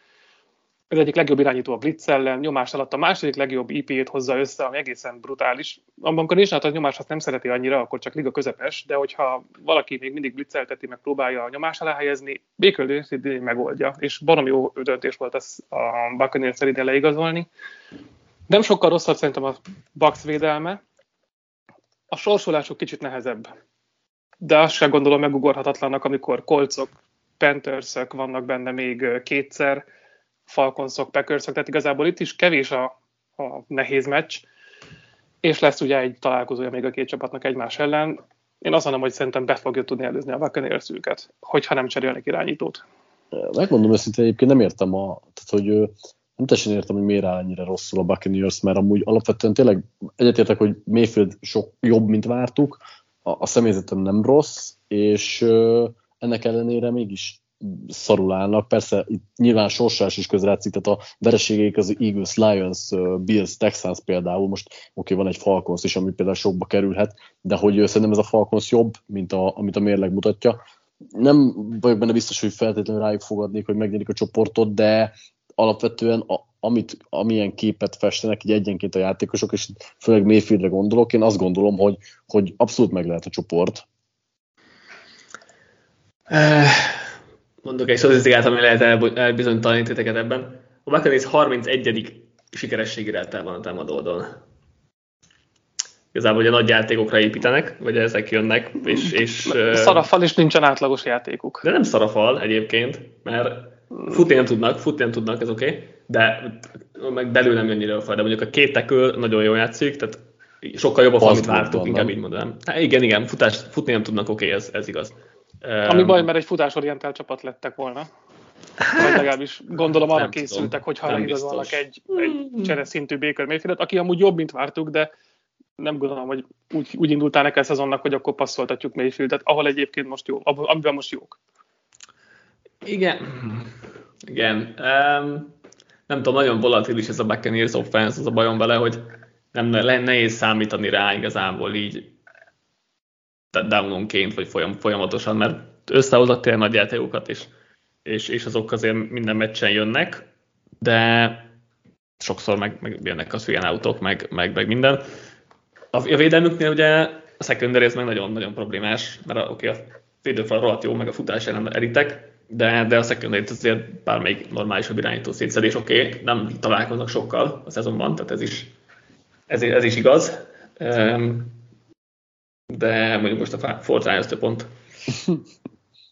Ez egyik legjobb irányító a blitz ellen, nyomás alatt a második legjobb IP-t hozza össze, ami egészen brutális. Amikor nincs a nyomás azt nem szereti annyira, akkor csak liga közepes, de hogyha valaki még mindig blitzelteti, meg próbálja a nyomás alá helyezni, Baker megoldja, és baromi jó döntés volt ez a Buccaneers szerint leigazolni. Nem sokkal rosszabb szerintem a Bucks védelme, a sorsolásuk kicsit nehezebb. De azt sem gondolom megugorhatatlannak, amikor kolcok, Panthersök vannak benne még kétszer, Falconsok, Packersök, tehát igazából itt is kevés a, a nehéz meccs, és lesz ugye egy találkozója még a két csapatnak egymás ellen. Én azt mondom, hogy szerintem be fogja tudni előzni a Buccaneers őket, hogyha nem cserélnek irányítót. Megmondom őszintén, egyébként nem értem a, tehát, hogy nem teljesen értem, hogy miért áll ennyire rosszul a Buccaneers, mert amúgy alapvetően tényleg egyetértek, hogy Mayfield sok jobb, mint vártuk, a, a személyzetem nem rossz, és ennek ellenére mégis szarul állnak. Persze itt nyilván sorsás is közrejátszik, tehát a vereségeik az Eagles, Lions, Bills, Texans például, most oké, okay, van egy Falcons is, ami például sokba kerülhet, de hogy szerintem ez a Falcons jobb, mint a, amit a mérleg mutatja. Nem vagyok benne biztos, hogy feltétlenül rájuk fogadnék, hogy megnyerik a csoportot, de alapvetően a, amit, amilyen képet festenek így egyenként a játékosok, és főleg Mayfieldre gondolok, én azt gondolom, hogy, hogy abszolút meg lehet a csoport. Eh, mondok egy statisztikát, ami lehet elbizonytalanítani titeket ebben. A Buccaneers 31. sikerességi rátában van a támadó oldalon. Igazából ugye nagy játékokra építenek, vagy ezek jönnek, és... és szarafal is nincsen átlagos játékuk. De nem szarafal egyébként, mert Futni nem tudnak, futni nem tudnak, ez oké, okay, de meg belül nem jön a de mondjuk a két tekül nagyon jól játszik, tehát sokkal jobb a fal, mint vártuk, inkább így mondanám. Hát igen, igen, futás, futni nem tudnak, oké, okay, ez, ez igaz. Ami baj, mert egy futásorientált csapat lettek volna. Hát, vagy legalábbis gondolom arra készültek, hogy ha igazolnak egy, egy csereszintű Baker Mayfieldet, aki amúgy jobb, mint vártuk, de nem gondolom, hogy úgy, úgy indultál el szezonnak, hogy akkor passzoltatjuk Mayfieldet, ahol egyébként most jó, amiben most jók. Igen. Igen. Um, nem tudom, nagyon volatilis ez a Buccaneers offense, az a bajom vele, hogy nem nehéz számítani rá igazából így downonként, vagy folyam, folyamatosan, mert összehozott tényleg nagy játékokat, és, és, és azok azért minden meccsen jönnek, de sokszor meg, meg jönnek a ilyen autók, meg, meg, meg minden. A, a védelmüknél ugye a secondary ez meg nagyon-nagyon problémás, mert oké, okay, a védőfal rohadt jó, meg a futás ellen eritek, de, de a secondary azért bármelyik normálisabb irányító szétszedés, oké, okay, nem találkoznak sokkal a szezonban, tehát ez is, ez, ez is igaz. De mondjuk most a Fortnite pont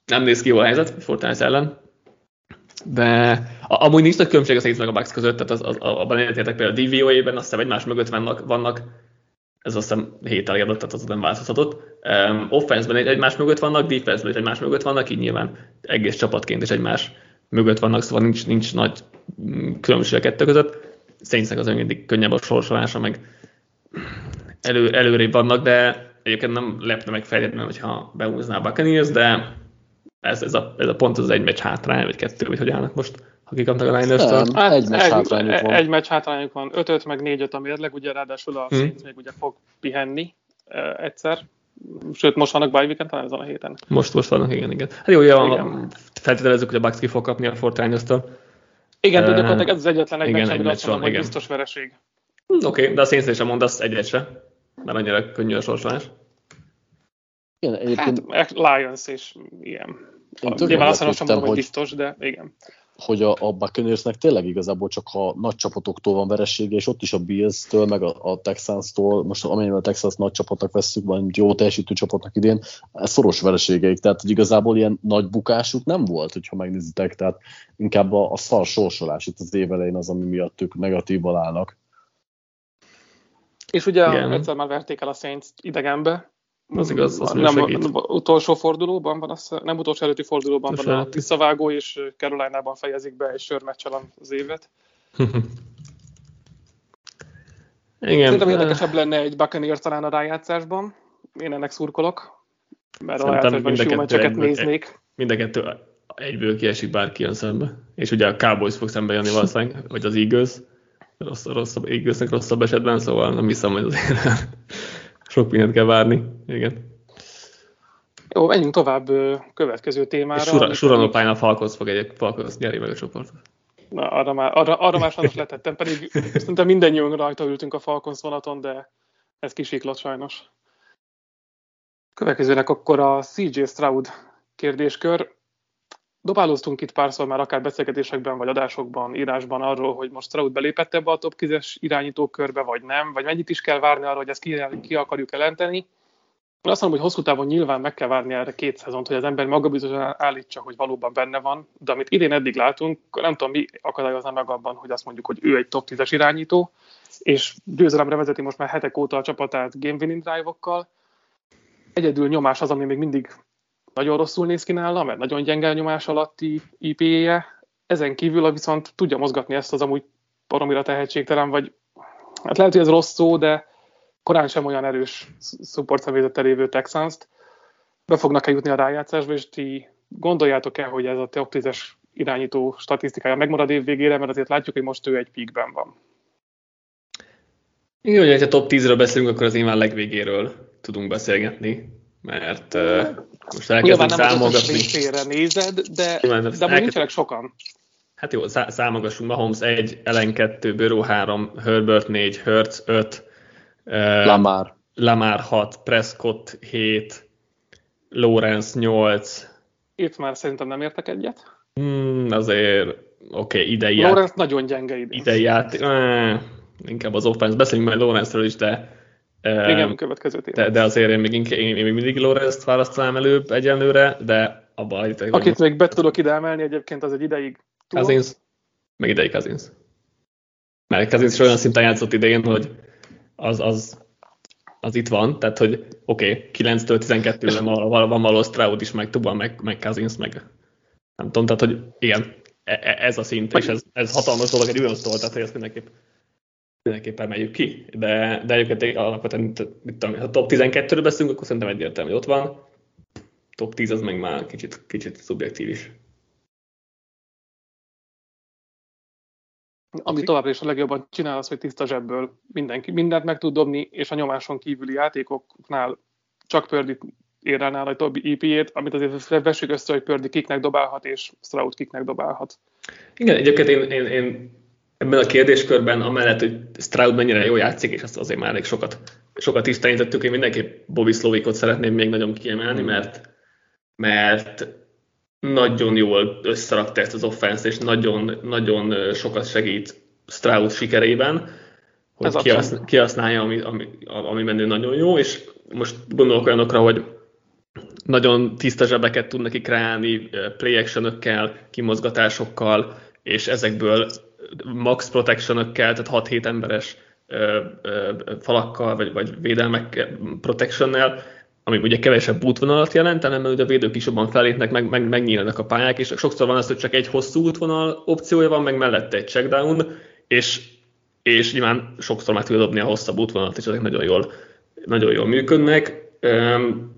nem néz ki jó a helyzet Fortnite ellen. De amúgy nincs nagy különbség a Saints meg a Bucks között, tehát az, az, abban egyetértek például a DVOA-ben, azt hiszem egymás mögött vannak, vannak ez azt hiszem 7 adott, tehát az nem változhatott. Um, offense-ben egy, egymás mögött vannak, defense-ben is egymás mögött vannak, így nyilván egész csapatként is egymás mögött vannak, szóval nincs, nincs nagy különbség a kettő között. Saintsnek az mindig könnyebb a sorsolása, meg elő, előrébb vannak, de egyébként nem lepne meg feltétlenül, hogyha behúzná a Buccaneers, de ez, ez, a, ez a pont az egy meccs hátrány, vagy kettő, vagy hogy állnak most ha kikaptak a Niners-től? Hát, egy meccs hátrányuk van. Egy meccs hátrányuk van. 5-5 meg 4-5 a mérleg, ugye ráadásul a hmm. Még ugye fog pihenni uh, egyszer. Sőt, most vannak bye weekend, talán ezen a héten. Most, most vannak, igen, igen. Hát jó, igen. feltételezzük, hogy a Bucks ki fog kapni a Fortnite-től. Igen, uh, gyakorlatilag ez az egyetlen egy igen, meccs, amire azt mondom, hogy biztos vereség. Oké, okay, de a Saints sem mondasz egyet se, mert annyira könnyű a sorsolás. Igen, egyébként... Hát, Lions és ilyen. Nyilván azt sem mondom, hogy biztos, de igen hogy a, a Buccaneersnek tényleg igazából csak a nagy csapatoktól van veresége, és ott is a Bills-től, meg a, a Texans-tól, most amennyiben a Texans nagy csapatnak veszük, vagy jó teljesítő csapatnak idén, ez szoros vereségeik, tehát hogy igazából ilyen nagy bukásuk nem volt, hogyha megnézitek, tehát inkább a, a szar sorsolás itt az év elején az, ami miatt ők negatívval állnak. És ugye Igen. egyszer már verték el a Saints idegenbe, az igaz, az nem, nem utolsó fordulóban van, az, nem utolsó előtti fordulóban utolsó van a visszavágó, és Caroline-ban fejezik be egy sörmeccsel az évet. (laughs) Igen. Szerintem érdekesebb lenne egy Buccaneers talán a rájátszásban. Én ennek szurkolok, mert Szerintem a rájátszásban is jó meccseket néznék. Mind a kettő egyből kiesik bárki jön szembe. És ugye a Cowboys fog szembe jönni valószínűleg, vagy az Eagles. Rossz, rosszabb, Eaglesnek rosszabb esetben, szóval nem hiszem, hogy azért (laughs) sok mindent kell várni. Igen. Jó, menjünk tovább következő témára. És Sura, Suranopájn a Falcons fog egy Falcons nyeri meg a csoportot. Na, arra már, arra, arra már sajnos letettem, pedig szerintem mindannyian rajta ültünk a Falcons vonaton, de ez kisiklott sajnos. Következőnek akkor a CJ Stroud kérdéskör. Dobálóztunk itt párszor már akár beszélgetésekben, vagy adásokban, írásban arról, hogy most Stroud belépett ebbe a top 10-es irányítókörbe, vagy nem, vagy mennyit is kell várni arra, hogy ezt ki, ki akarjuk jelenteni. Én azt mondom, hogy hosszú távon nyilván meg kell várni erre két szezont, hogy az ember maga bizonyosan állítsa, hogy valóban benne van, de amit idén eddig látunk, nem tudom, mi akadályozna meg abban, hogy azt mondjuk, hogy ő egy top 10-es irányító, és győzelemre vezeti most már hetek óta a csapatát game winning drive-okkal. Egyedül nyomás az, ami még mindig nagyon rosszul néz ki nála, mert nagyon gyenge nyomás alatti IP-je. Ezen kívül viszont tudja mozgatni ezt az amúgy baromira tehetségtelen, vagy hát lehet, hogy ez rossz szó, de korán sem olyan erős support személyzettel lévő Texans-t. Be fognak-e jutni a rájátszásba, és ti gondoljátok el, hogy ez a top 10-es irányító statisztikája megmarad év végére, mert azért látjuk, hogy most ő egy peakben van. Igen, hogy ha top 10-ről beszélünk, akkor az én már legvégéről tudunk beszélgetni mert uh, most elkezdünk számolgatni. félre nézed, de, Nyilván, de amúgy nincsenek sokan. Hát jó, szá- számogassunk. Mahomes 1, Ellen 2, Burrow 3, Herbert 4, Hertz 5, uh, Lamar. Lamar 6, Prescott 7, Lawrence 8. Itt már szerintem nem értek egyet. Hmm, azért, oké, okay, idei Lawrence nagyon gyenge idén. Idei játék, eh, inkább az offense, beszéljünk majd Lawrence-ről is, de igen, következő. De, de azért én még, inkább, én, én még mindig Lorenz-t választanám előbb egyenlőre, de abban állítok, Akit még be tudok ide emelni egyébként, az egy ideig Cousins, meg ideig Cousins. Mert Cousins is olyan szinten játszott idején, hogy az, az, az itt van, tehát hogy oké, okay, 9-től 12-re van, van való Stroud is, meg Tuba, meg, meg Cousins, meg nem tudom, tehát hogy igen, e, e, ez a szint, és ez, ez hatalmas dolog egy olyan szól, tehát hogy ezt mindenképp mindenképpen emeljük ki, de, de egyébként alapvetően, mit tudom, ha top 12-ről beszélünk, akkor szerintem egyértelmű, hogy ott van. Top 10 az meg már kicsit, kicsit szubjektív is. Ami továbbra is a legjobban csinál, az, hogy tiszta zsebből mindenki mindent meg tud dobni, és a nyomáson kívüli játékoknál csak Pördi ér el nála egy többi IP-ét, amit azért vessük össze, hogy Pördi kiknek dobálhat, és Stroud kiknek dobálhat. Igen, egyébként én, én, én ebben a kérdéskörben, amellett, hogy Stroud mennyire jó játszik, és azt azért már elég sokat, sokat tisztelenítettük, én mindenképp Bobby Slovikot szeretném még nagyon kiemelni, hmm. mert, mert nagyon jól összerakta ezt az offense és nagyon, nagyon sokat segít Stroud sikerében, hogy kihasználja, ami, ami, ami menő nagyon jó, és most gondolok olyanokra, hogy nagyon tiszta zsebeket tud neki kreálni, play action kimozgatásokkal, és ezekből max protection tehát 6-7 emberes ö, ö, falakkal, vagy, vagy védelmek protection ami ugye kevesebb útvonalat jelent, hanem ugye a védők is jobban felépnek, meg, meg, megnyílnak a pályák, és sokszor van az, hogy csak egy hosszú útvonal opciója van, meg mellette egy checkdown, és, és nyilván sokszor meg tudja dobni a hosszabb útvonalat, és ezek nagyon jól, nagyon jól működnek.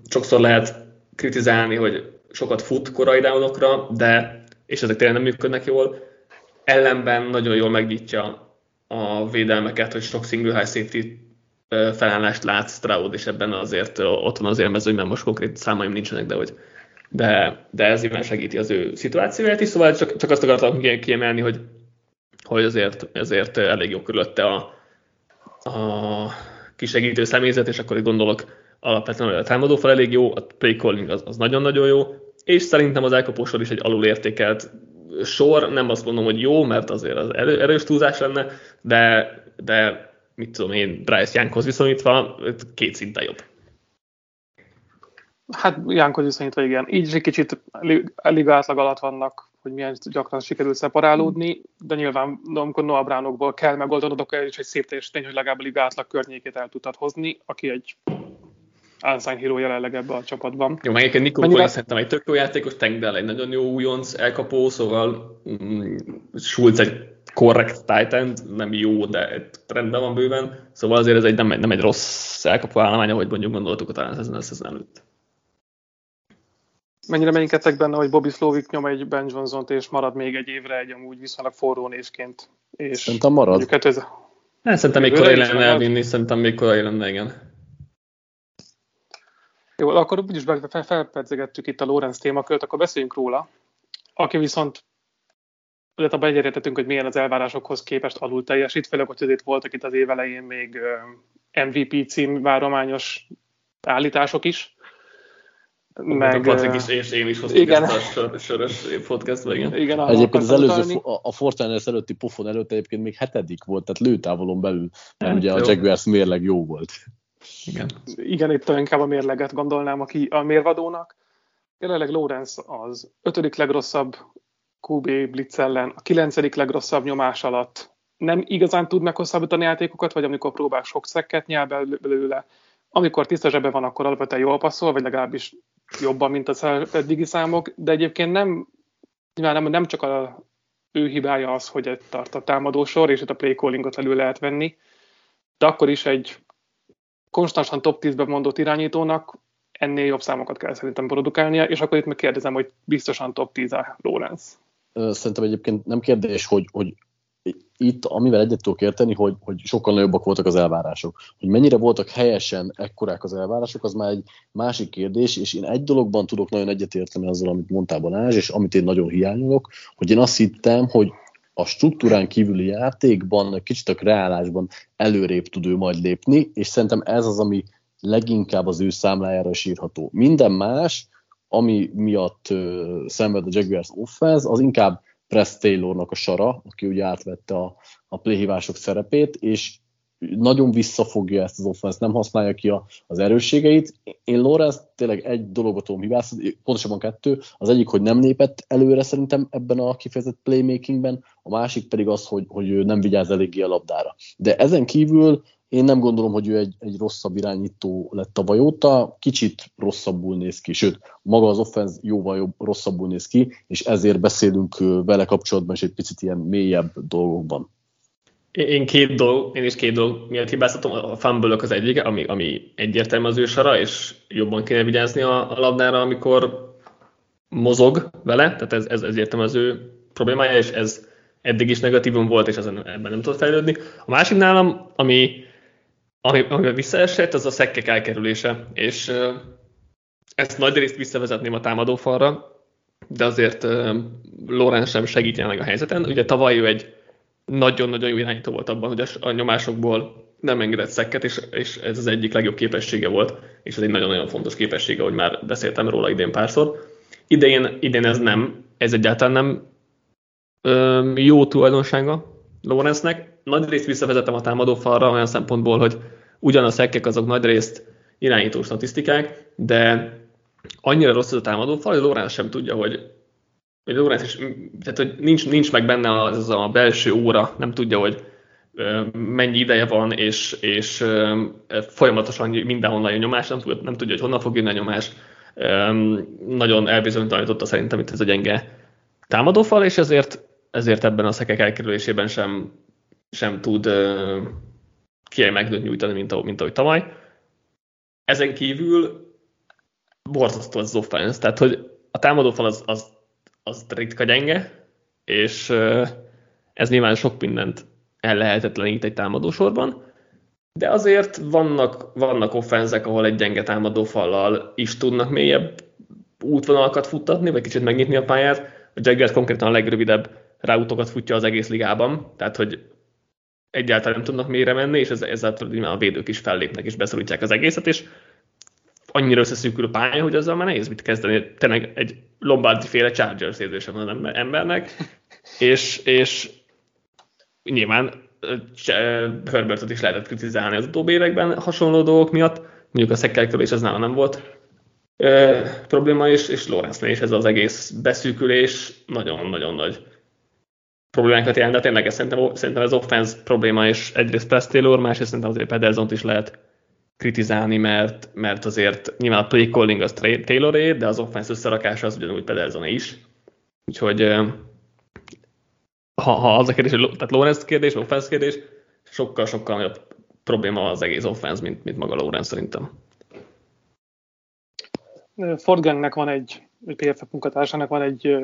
Sokszor lehet kritizálni, hogy sokat fut korai downokra, de és ezek tényleg nem működnek jól, ellenben nagyon jól megnyitja a védelmeket, hogy sok single high safety felállást lát Stroud, és ebben azért ott van az élmező, mert most konkrét számaim nincsenek, de hogy de, de ez nyilván segíti az ő szituációját is, szóval csak, csak azt akartam kiemelni, hogy, hogy azért, azért elég jó körülötte a, a kisegítő személyzet, és akkor itt gondolok alapvetően a támadófal elég jó, a play calling az, az nagyon-nagyon jó, és szerintem az elkapósor is egy alulértékelt sor, nem azt mondom, hogy jó, mert azért az erő, erős túlzás lenne, de, de mit tudom én, Bryce Younghoz viszonyítva két szinten jobb. Hát Jánkhoz viszonyítva igen. Így egy kicsit a átlag alatt vannak, hogy milyen gyakran sikerül szeparálódni, de nyilván amikor Noah Brownokból kell megoldanod, akkor is egy szép teljesítmény, hogy legalább a liga átlag környékét el tudtad hozni, aki egy unsung hero jelenleg ebbe a csapatban. Jó, meg egyébként Nico Mennyire... szerintem egy tök jó játékos, Tengdel egy nagyon jó újonc elkapó, szóval mm, Schulz egy korrekt Titan, nem jó, de rendben van bőven, szóval azért ez egy, nem, egy, nem egy rossz elkapó állomány, ahogy mondjuk gondoltuk a talán ezen, ezen előtt. Mennyire mennyiketek benne, hogy Bobby Slovik nyom egy Ben johnson és marad még egy évre egy amúgy viszonylag forró nézként? És szerintem marad. Ez... Hát, szerintem még korai lenne elvinni, szerintem még korai lenne, igen. Jó, akkor úgyis felpedzegettük itt a Lorenz témakört, akkor beszéljünk róla. Aki viszont illetve abban egyetértettünk, hogy milyen az elvárásokhoz képest alul teljesít, főleg, hogy azért voltak itt az év elején még MVP cím várományos állítások is. Meg, a is, és én is hoztuk igen. ezt a sörös podcastba, igen. igen egyébként az előző, a, a Fortiners előtti pofon előtt egyébként még hetedik volt, tehát lőtávolon belül, mert ugye a Jaguars mérleg jó volt. Igen. Igen, itt inkább a mérleget gondolnám aki a mérvadónak. Jelenleg Lorenz az ötödik legrosszabb QB blitz ellen, a kilencedik legrosszabb nyomás alatt nem igazán tud meghosszabbítani játékokat, vagy amikor próbál sok szekket nyel belőle, amikor tiszta zsebe van, akkor alapvetően jól passzol, vagy legalábbis jobban, mint az eddigi számok, de egyébként nem, nem, nem csak a ő hibája az, hogy egy tart a támadósor, és itt a play callingot elő lehet venni, de akkor is egy konstantan top 10-ben mondott irányítónak ennél jobb számokat kell szerintem produkálnia, és akkor itt meg kérdezem, hogy biztosan top 10 a Lorenz szerintem egyébként nem kérdés, hogy, hogy itt, amivel egyet tudok érteni, hogy, hogy sokkal nagyobbak voltak az elvárások. Hogy mennyire voltak helyesen ekkorák az elvárások, az már egy másik kérdés, és én egy dologban tudok nagyon egyetérteni azzal, amit mondtál Balázs, és amit én nagyon hiányolok, hogy én azt hittem, hogy a struktúrán kívüli játékban, kicsit a kreálásban előrébb tud ő majd lépni, és szerintem ez az, ami leginkább az ő számlájára sírható. Minden más, ami miatt uh, szenved a Jaguars offense, az inkább Press Taylornak a sara, aki ugye átvette a, a playhívások szerepét, és nagyon visszafogja ezt az offense, nem használja ki a, az erősségeit. Én Lorenz tényleg egy dologot tudom hibázni, pontosabban kettő. Az egyik, hogy nem lépett előre szerintem ebben a kifejezett playmakingben, a másik pedig az, hogy, hogy ő nem vigyáz eléggé a labdára. De ezen kívül én nem gondolom, hogy ő egy, egy rosszabb irányító lett tavaly óta, kicsit rosszabbul néz ki, sőt, maga az offense jóval jobb, rosszabbul néz ki, és ezért beszélünk vele kapcsolatban is egy picit ilyen mélyebb dolgokban. Én két dolog, én is két dolog miatt hibáztatom. A fumble az egyik, ami, ami egyértelmű az ő sara, és jobban kéne vigyázni a, a labdára, amikor mozog vele, tehát ez, ez egyértelmű az ő problémája, és ez eddig is negatívum volt, és ezen, ebben nem tudott fejlődni. A másik nálam, ami ami, amiben visszaesett, az a szekkek elkerülése, és ezt nagy részt visszavezetném a támadófalra, de azért Lorenz sem segítjen meg a helyzeten. Ugye tavaly ő egy nagyon-nagyon jó irányító volt abban, hogy a, nyomásokból nem engedett szekket, és, és ez az egyik legjobb képessége volt, és ez egy nagyon-nagyon fontos képessége, hogy már beszéltem róla idén párszor. Idén, idén ez nem, ez egyáltalán nem ö, jó tulajdonsága Lorenznek. Nagy részt visszavezetem a támadó falra olyan szempontból, hogy ugyan a szekkek azok nagy részt irányító statisztikák, de annyira rossz ez a támadó fal, hogy Lorenz sem tudja, hogy hogy Lorenz is, tehát hogy nincs, nincs meg benne az a belső óra, nem tudja, hogy mennyi ideje van, és, és folyamatosan mindenhonnan jön nyomás, nem, nem tudja, hogy honnan fog jönni a nyomás. Nagyon elbizonytalanította szerintem itt ez a gyenge támadófal, és ezért, ezért ebben a szekek elkerülésében sem, sem tud kiemelkedőt nyújtani, mint, mint ahogy tavaly. Ezen kívül borzasztó az offense, tehát hogy a támadófal az, az, az ritka gyenge, és ez nyilván sok mindent el lehetetlenít egy támadósorban, de azért vannak, vannak offenzek, ahol egy gyenge támadófallal is tudnak mélyebb útvonalakat futtatni, vagy kicsit megnyitni a pályát. A Jaguars konkrétan a legrövidebb ráutokat futja az egész ligában, tehát hogy egyáltalán nem tudnak mélyre menni, és ezzel, ezzel a védők is fellépnek és beszorítják az egészet, és annyira összeszűkül a pálya, hogy azzal már nehéz mit kezdeni. Tényleg egy Lombardi féle Chargers érzése van az embernek, és, és nyilván Herbertot is lehetett kritizálni az utóbbi években hasonló dolgok miatt, mondjuk a szekkelkörés az nála nem volt e, probléma, és, és Lawrence-nél is ez az egész beszűkülés nagyon-nagyon nagy problémákat jelent, de tényleg szerintem, szerintem ez offense probléma, és egyrészt Press másrészt szerintem azért pedersen is lehet kritizálni, mert, mert azért nyilván a play calling az Tayloré, de az offense összerakása az ugyanúgy pedersen is. Úgyhogy ha, ha az a kérdés, tehát Lorenz kérdés, offense kérdés, sokkal-sokkal nagyobb probléma az egész offense, mint, mint maga Lorenz szerintem. Fordgennek van egy, egy PFF munkatársának van egy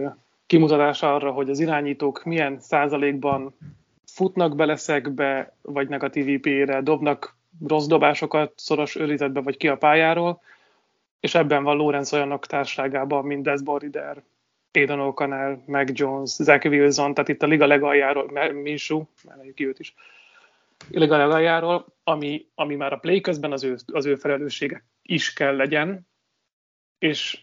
kimutatása arra, hogy az irányítók milyen százalékban futnak bele szegbe, vagy negatív IP-re, dobnak rossz dobásokat szoros őrizetbe, vagy ki a pályáról, és ebben van Lorenz olyanok társágában, mint Des Borider, Aidan O'Connell, Mac Jones, Zach Wilson, tehát itt a liga legaljáról, Minshew, emeljük ki őt is, a liga legaljáról, ami, ami már a play közben az ő, az ő felelőssége is kell legyen, és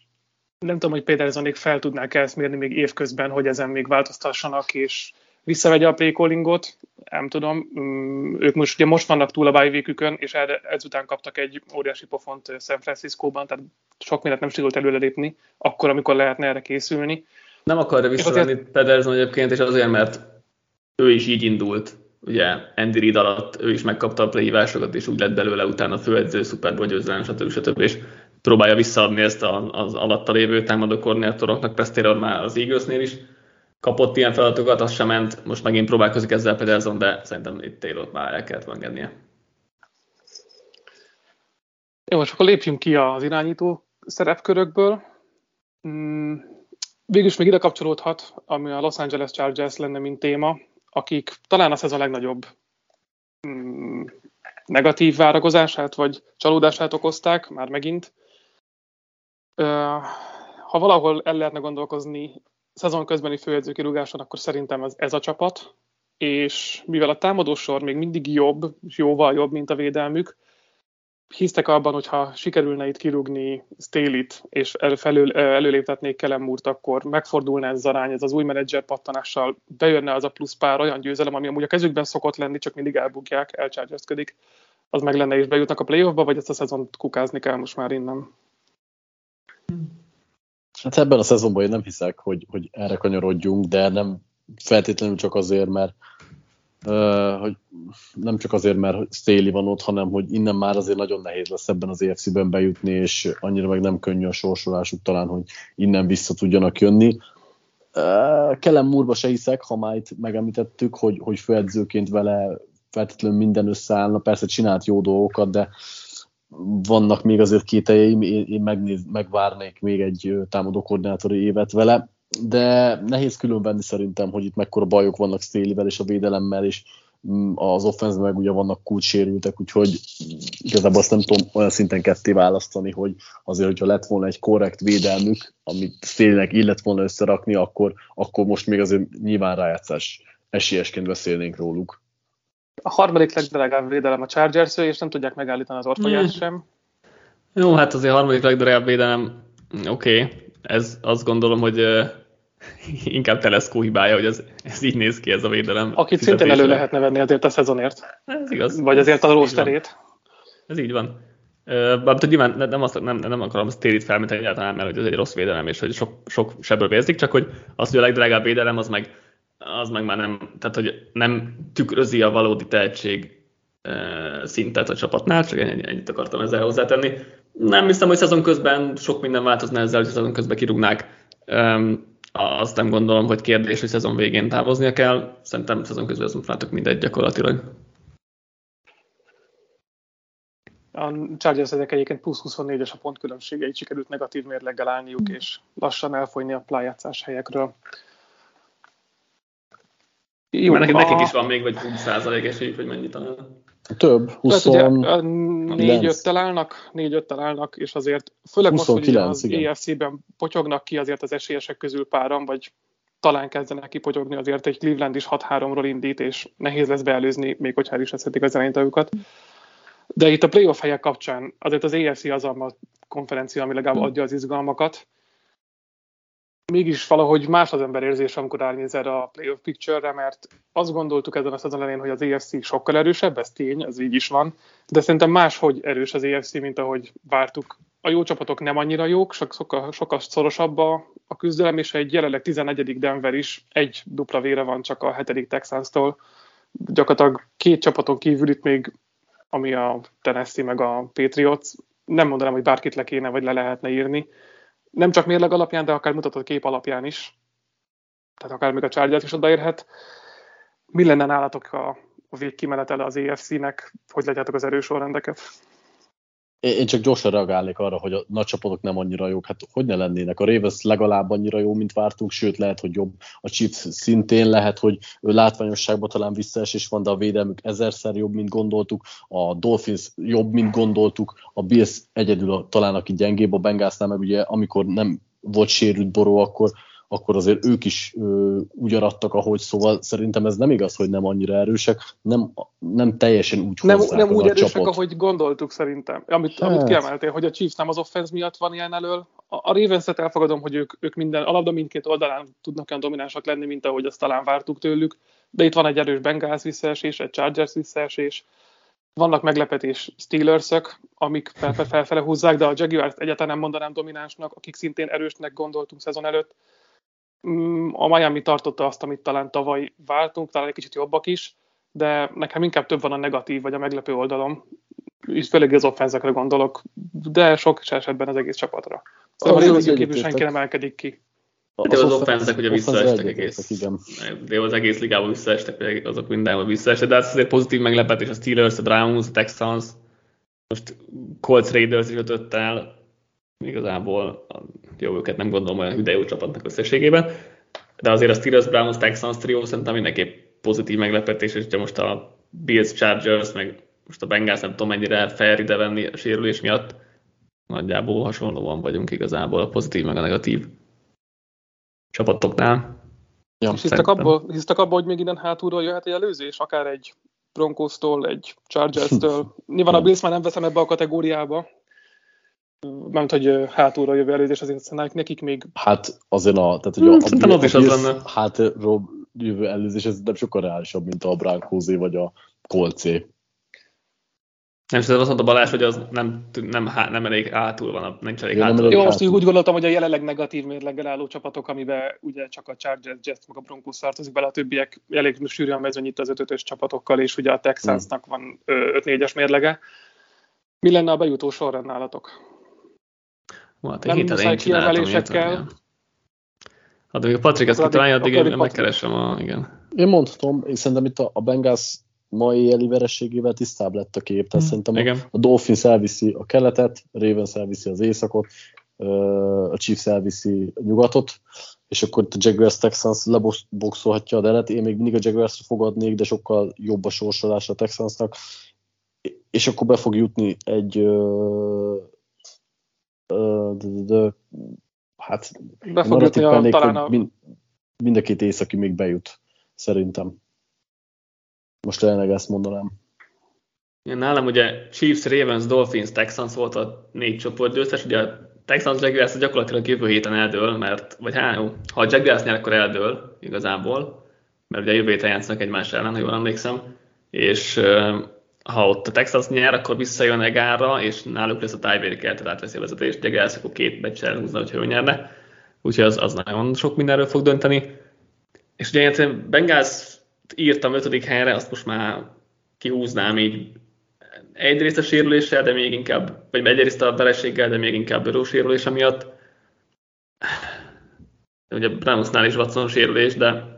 nem tudom, hogy Petersonék fel tudnák ezt mérni még évközben, hogy ezen még változtassanak, és visszavegye a play callingot, nem tudom, mm, ők most, ugye most vannak túl a bye és erre, ezután kaptak egy óriási pofont San Francisco-ban, tehát sok mindent nem sikerült előrelépni, akkor, amikor lehetne erre készülni. Nem akarja visszavenni azért... Pedersen egyébként, és azért, mert ő is így indult, ugye Andy Reid alatt ő is megkapta a playhívásokat, és úgy lett belőle utána főedző, Super Bowl győzelem, stb. stb. és próbálja visszaadni ezt az alatta lévő támadó koordinátoroknak, Pesztéről már az Eaglesnél is kapott ilyen feladatokat, az sem ment, most megint próbálkozik ezzel Pedersen, de szerintem itt taylor már el kellett engednie. Jó, most akkor lépjünk ki az irányító szerepkörökből. Mm, végülis még ide kapcsolódhat, ami a Los Angeles Chargers lenne, mint téma, akik talán a szezon legnagyobb mm, negatív várakozását vagy csalódását okozták, már megint. Ha valahol el lehetne gondolkozni szezon közbeni főedzőkirúgáson, akkor szerintem ez, ez a csapat, és mivel a támadósor még mindig jobb, jóval jobb, mint a védelmük, hisztek abban, hogy ha sikerülne itt kirúgni Staley-t, és felül, előléptetnék Kellen Moore-t, akkor megfordulna ez az arány, ez az új menedzser pattanással, bejönne az a plusz pár olyan győzelem, ami amúgy a kezükben szokott lenni, csak mindig elbukják, elcsárgyaszkodik, az meg lenne, és bejutnak a playoffba, vagy ezt a szezont kukázni kell most már innen? Hát ebben a szezonban én nem hiszek, hogy, hogy erre kanyarodjunk, de nem feltétlenül csak azért, mert uh, hogy nem csak azért, mert Staley van ott, hanem hogy innen már azért nagyon nehéz lesz ebben az EFC-ben bejutni, és annyira meg nem könnyű a sorsolásuk talán, hogy innen vissza tudjanak jönni. Uh, Kellen Murba se hiszek, ha már itt megemlítettük, hogy, hogy főedzőként vele feltétlenül minden összeállna, persze csinált jó dolgokat, de vannak még azért kételjeim, én, én megnéz, megvárnék még egy támadó koordinátori évet vele, de nehéz különvenni szerintem, hogy itt mekkora bajok vannak Stélivel és a védelemmel, és mm, az offense meg ugye vannak kulcssérültek, úgyhogy igazából azt nem tudom olyan szinten ketté választani, hogy azért, hogyha lett volna egy korrekt védelmük, amit Stélinek illet volna összerakni, akkor, akkor most még azért nyilván rájátszás esélyesként beszélnénk róluk a harmadik legdrágább védelem a chargers és nem tudják megállítani az orfolyát mm. sem. Jó, hát azért a harmadik legdrágább védelem, oké, okay. ez azt gondolom, hogy uh, (laughs) inkább Teleszkó hibája, hogy ez, ez így néz ki ez a védelem. Akit szintén elő lehetne venni azért a szezonért. Ez igaz. Vagy azért a rosterét. Ez így van. Uh, nyilván nem, azt, nem, nem akarom azt térit felmíteni egyáltalán, mert hogy ez egy rossz védelem, és hogy sok, sok sebből vérzik, csak hogy az, hogy a legdrágább védelem, az meg az meg már nem, tehát hogy nem tükrözi a valódi tehetség szintet a csapatnál, csak ennyit, ennyit akartam ezzel hozzátenni. Nem hiszem, hogy szezon közben sok minden változna ezzel, hogy szezon közben kirúgnák. Azt nem gondolom, hogy kérdés, hogy szezon végén távoznia kell. Szerintem szezon közben azon látok mindegy gyakorlatilag. A Chargers egyébként plusz 24-es a pontkülönbsége, így sikerült negatív mérleggel állniuk, és lassan elfogyni a plájátszás helyekről. Jó, Mert nekik a... is van még, vagy 20% esélyük, hogy mennyit talán. Több, 20 4-5-tel állnak, 4 állnak, és azért főleg 29, most, hogy az EFC-ben potyognak ki azért az esélyesek közül páran, vagy talán kezdenek kipotyogni, azért egy Cleveland is 6-3-ról indít, és nehéz lesz beelőzni, még hogyha is veszhetik az irányítójukat. De itt a playoff helyek kapcsán azért az EFC az, ahol konferencia, ami legalább adja az izgalmakat. Mégis valahogy más az ember érzés, amikor erre a playoff picture-re, mert azt gondoltuk ezen a szezon elején, hogy az EFC sokkal erősebb, ez tény, ez így is van, de szerintem máshogy erős az EFC, mint ahogy vártuk. A jó csapatok nem annyira jók, sokkal, sokkal szorosabb a, a küzdelem, és egy jelenleg 11. Denver is egy dupla vére van csak a 7. Texans-tól. Gyakorlatilag két csapaton kívül itt még, ami a Tennessee meg a Patriots, nem mondanám, hogy bárkit le kéne, vagy le lehetne írni. Nem csak mérleg alapján, de akár mutatott kép alapján is. Tehát akár még a Chargers is odaérhet. Mi lenne nálatok a, a végkimenetele az EFC-nek? Hogy látjátok az erős sorrendeket? Én csak gyorsan reagálnék arra, hogy a nagy csapatok nem annyira jók. Hát hogy ne lennének? A Ravens legalább annyira jó, mint vártunk, sőt lehet, hogy jobb. A Chiefs szintén lehet, hogy látványosságban talán visszaesés van, de a védelmük ezerszer jobb, mint gondoltuk. A Dolphins jobb, mint gondoltuk. A Bills egyedül talán, aki gyengébb, a Bengalsnál meg ugye amikor nem volt sérült boró, akkor akkor azért ők is ö, úgy arattak, ahogy szóval szerintem ez nem igaz, hogy nem annyira erősek, nem, nem teljesen úgy Nem, nem úgy erősek, csapot. ahogy gondoltuk szerintem. Amit, hát. amit kiemeltél, hogy a Chiefs nem az offense miatt van ilyen elől. A, a Ravens-et elfogadom, hogy ők, ők minden, a labda mindkét oldalán tudnak olyan dominánsak lenni, mint ahogy azt talán vártuk tőlük, de itt van egy erős Bengals visszaesés, egy Chargers visszaesés, vannak meglepetés Steelersök, amik felfele húzzák, de a Jaguars egyáltalán nem mondanám dominánsnak, akik szintén erősnek gondoltunk szezon előtt a Miami tartotta azt, amit talán tavaly váltunk, talán egy kicsit jobbak is, de nekem inkább több van a negatív vagy a meglepő oldalom. Itt főleg az offenzekre gondolok, de sok esetben az egész csapatra. Szóval az, az, az kívül senki nem emelkedik ki. De az, az offenzek ugye visszaestek egész. Igen. De az egész ligában visszaestek, azok mindenhol visszaestek, de ez azért pozitív meglepetés a Steelers, a Browns, a Texans, most Colts Raiders is ötött el, igazából jó, őket nem gondolom olyan hüde jó csapatnak összességében, de azért a Steelers Browns Texans trio szerintem mindenképp pozitív meglepetés, és most a Bills Chargers, meg most a Bengals nem tudom mennyire fair ide venni a sérülés miatt, nagyjából hasonlóan vagyunk igazából a pozitív meg a negatív csapatoknál. Ja, és hisztek abba, hisztek abba, hogy még innen hátulról jöhet egy előzés, akár egy Broncos-tól, egy Chargers-től. (laughs) Nyilván a Bills már nem veszem ebbe a kategóriába, mert hogy hátulra jövő előzés azért szerintem nekik még... Hát azért a... Tehát, hogy a, hmm, a, a, az is az lenne. Jövő előzés, ez nem sokkal reálisabb, mint a Brankózé vagy a Kolcé. Nem tudom, azt mondta Balázs, hogy az nem, nem, nem elég hátul van, nincs elég hátul. Jó, most úgy gondoltam, hogy a jelenleg negatív mérleggel álló csapatok, amiben ugye csak a Chargers, Jets, meg a Broncos tartozik bele, a többiek elég sűrűen mezőny itt az 5 csapatokkal, és ugye a Texansnak van 5-4-es mérlege. Mi lenne a bejutó sorrend nálatok? Hát nem muszáj kiemelésekkel. Hát még a Patrik ezt kitalálja, addig én megkeresem a... Igen. Én mondhatom, én szerintem itt a, a Bengals mai éli verességével tisztább lett a kép, tehát hmm, szerintem igen. a, a Dolphins elviszi a keletet, Ravens elviszi az északot, a Chiefs elviszi a nyugatot, és akkor itt a Jaguars Texans leboxolhatja a delet. Én még mindig a Jaguars fogadnék, de sokkal jobb a sorsolás a Texansnak. És akkor be fog jutni egy de, de, de, hát Be fog jutni a, talán a... Mind, mind a két északi még bejut, szerintem. Most jelenleg ezt mondanám. Ja, nálam ugye Chiefs, Ravens, Dolphins, Texans volt a négy csoport győztes, ugye a Texans Jaguars gyakorlatilag jövő héten eldől, mert, vagy hát jó, ha a Jaguars nyer, akkor eldől igazából, mert ugye jövő héten játszanak egymás ellen, ha jól emlékszem, és ha ott a Texas nyer, akkor visszajön Egára, és náluk lesz a tiebreaker, tehát átveszi a vezetést. Jaguars akkor két meccsel húzna, hogyha ő nyerne. Úgyhogy az, az nagyon sok mindenről fog dönteni. És ugye én Bengals írtam ötödik helyre, azt most már kihúznám így egyrészt a sérüléssel, de még inkább, vagy egyrészt a vereséggel, de még inkább Böró sérülése miatt. Ugye Brownsnál is Watson sérülés, de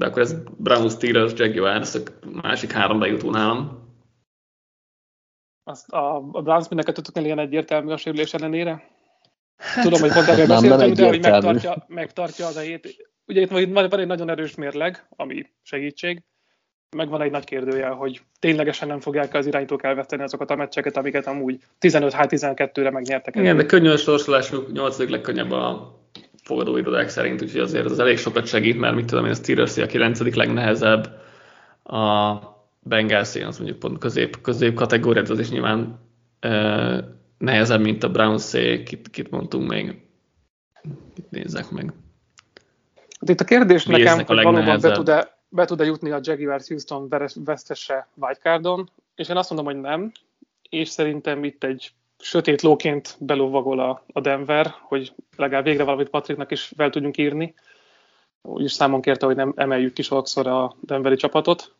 de akkor ez Browns, Steelers, Jaguars, a másik három bejutó nálam. Azt a, a Browns mind a kettőtöknél ilyen egyértelmű a sérülés ellenére? Hát, Tudom, hogy pont erről beszéltem, de hogy megtartja, megtartja az a hét. Ugye itt van, van egy nagyon erős mérleg, ami segítség, meg van egy nagy kérdője, hogy ténylegesen nem fogják az irányítók elveszteni azokat a meccseket, amiket amúgy 15-12-re megnyertek. Igen, de könnyű a sorsolásuk, 8. legkönnyebb a fogadóirodák szerint, úgyhogy azért az elég sokat segít, mert mit tudom én, a Steelers a 9. legnehezebb, a Bengals az mondjuk pont közép, közép kategóriát, az is nyilván e, nehezebb, mint a browns kit, kit mondtunk még. Itt nézzek meg. Hát itt a kérdés Mi nekem, hogy valóban be tud-e, be tud-e jutni a Jaguars Houston vesztese wildcardon, és én azt mondom, hogy nem, és szerintem itt egy sötét lóként belovagol a, a Denver, hogy legalább végre valamit Patricknak is fel tudjunk írni. Úgyis számon kérte, hogy nem emeljük ki sokszor a Denveri csapatot.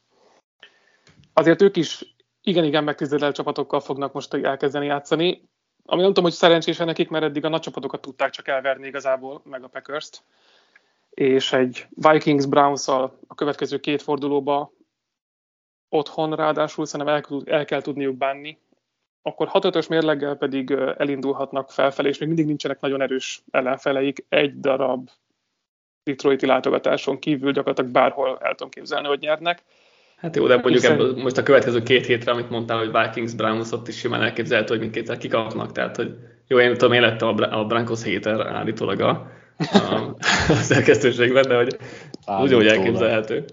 Azért ők is igen-igen megtisztelelt csapatokkal fognak most elkezdeni játszani. Ami nem tudom, hogy szerencsésen nekik, mert eddig a nagy csapatokat tudták csak elverni igazából, meg a Packers-t. És egy vikings browns a következő két fordulóba otthon ráadásul szerintem el, el kell tudniuk bánni, akkor 6 mérleggel pedig elindulhatnak felfelé, és még mindig nincsenek nagyon erős ellenfeleik. Egy darab Detroiti látogatáson kívül gyakorlatilag bárhol el tudom képzelni, hogy nyernek. Hát jó, de mondjuk Hiszen... ebből, most a következő két hétre, amit mondtál, hogy Vikings, Browns, ott is simán elképzelhető, hogy mindkétszer kikapnak, tehát hogy jó, én tudom, én lettem a Broncos héter állítólag a, a, (laughs) a szerkesztőségben, de hogy úgy, hogy elképzelhető.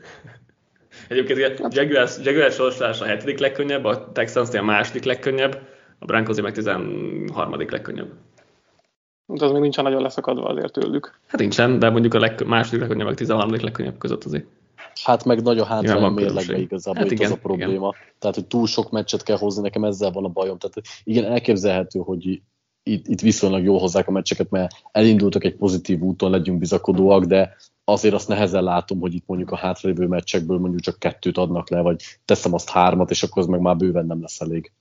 Egyébként a Jaguars, Jaguars sorsolás a hetedik legkönnyebb, a texans a második legkönnyebb, a Broncos meg 13. legkönnyebb. De az még nincsen nagyon leszakadva azért tőlük. Hát nincsen, de mondjuk a leg, második legkönnyebb, meg 13. legkönnyebb között azért. Hát meg nagy a hátra a mérlegbe igazából, hát igen, az a probléma. Igen. Tehát, hogy túl sok meccset kell hozni, nekem ezzel van a bajom. Tehát igen, elképzelhető, hogy itt, itt viszonylag jól hozzák a meccseket, mert elindultak egy pozitív úton, legyünk bizakodóak, de azért azt nehezen látom, hogy itt mondjuk a hátralévő meccsekből mondjuk csak kettőt adnak le, vagy teszem azt hármat, és akkor az meg már bőven nem lesz elég.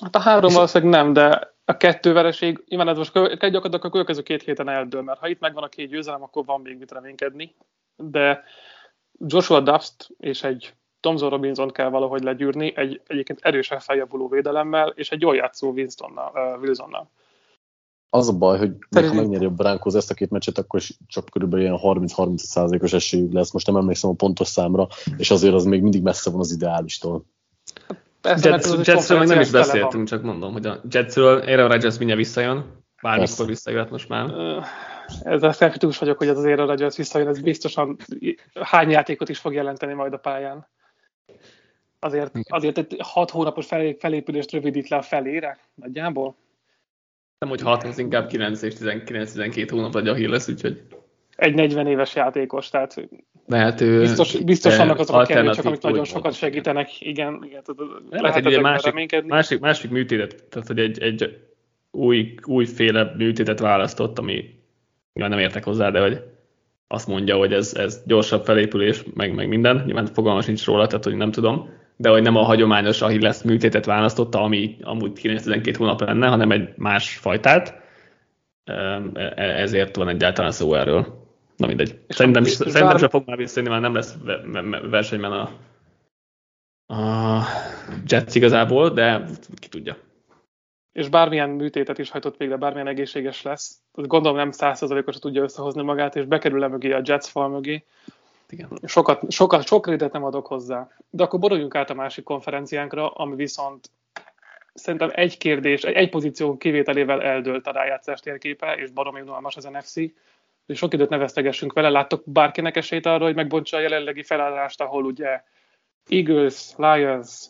Hát a három valószínűleg nem, de a kettő vereség, nyilván ez most gyakorlatilag a következő két héten eldől, mert ha itt megvan a két győzelem, akkor van még mit reménykedni, de Joshua Dust és egy Tomzo Robinson kell valahogy legyűrni, egy egyébként erősen feljavuló védelemmel, és egy jól játszó Winstonnal, uh, Wilsonnal. Az a baj, hogy ha megnyeri a Broncos ezt a két meccset, akkor is csak körülbelül ilyen 30-30%-os esélyük lesz. Most nem emlékszem a pontos számra, és azért az még mindig messze van az ideálistól. Persze, Jets, Jetsről meg nem is beszéltünk, csak mondom, hogy a Jetsről Aaron Rodgers mindjárt visszajön, bármikor visszajöhet most már. Ezzel felfitús vagyok, hogy az az Aaron Rodgers visszajön, ez biztosan hány játékot is fog jelenteni majd a pályán. Azért, azért egy hat hónapos felépülést rövidít le a felére, nagyjából. Nem, hogy 6, az inkább 9 és 19-12 hónap vagy a lesz, úgyhogy... Egy 40 éves játékos, tehát lehet, ő biztos, biztos vannak azok a kérdések, amik nagyon sokat segítenek. Igen, igen lehet, lehet egy másik, másik, másik műtétet, tehát hogy egy, egy új, újféle műtétet választott, ami ja, nem értek hozzá, de hogy azt mondja, hogy ez, ez gyorsabb felépülés, meg, meg minden. Nyilván fogalmas nincs róla, tehát hogy nem tudom de hogy nem a hagyományos Achilles műtétet választotta, ami amúgy 9-12 hónap lenne, hanem egy más fajtát. E, ezért van egyáltalán szó erről. Na mindegy. És szerintem, is, szerintem sem fog már visszajönni, már nem lesz versenyben a, a Jets igazából, de ki tudja. És bármilyen műtétet is hajtott végre, bármilyen egészséges lesz, gondolom nem százszerzalékos tudja összehozni magát, és bekerül mögé a Jets fal mögé, igen. Sokat, sokat, sok rédet nem adok hozzá. De akkor boruljunk át a másik konferenciánkra, ami viszont szerintem egy kérdés, egy, egy pozíció kivételével eldőlt a rájátszás térképe, és baromi unalmas az NFC. És sok időt neveztegessünk vele. Láttok bárkinek esélyt arra, hogy megbontsa a jelenlegi felállást, ahol ugye Eagles, Lions,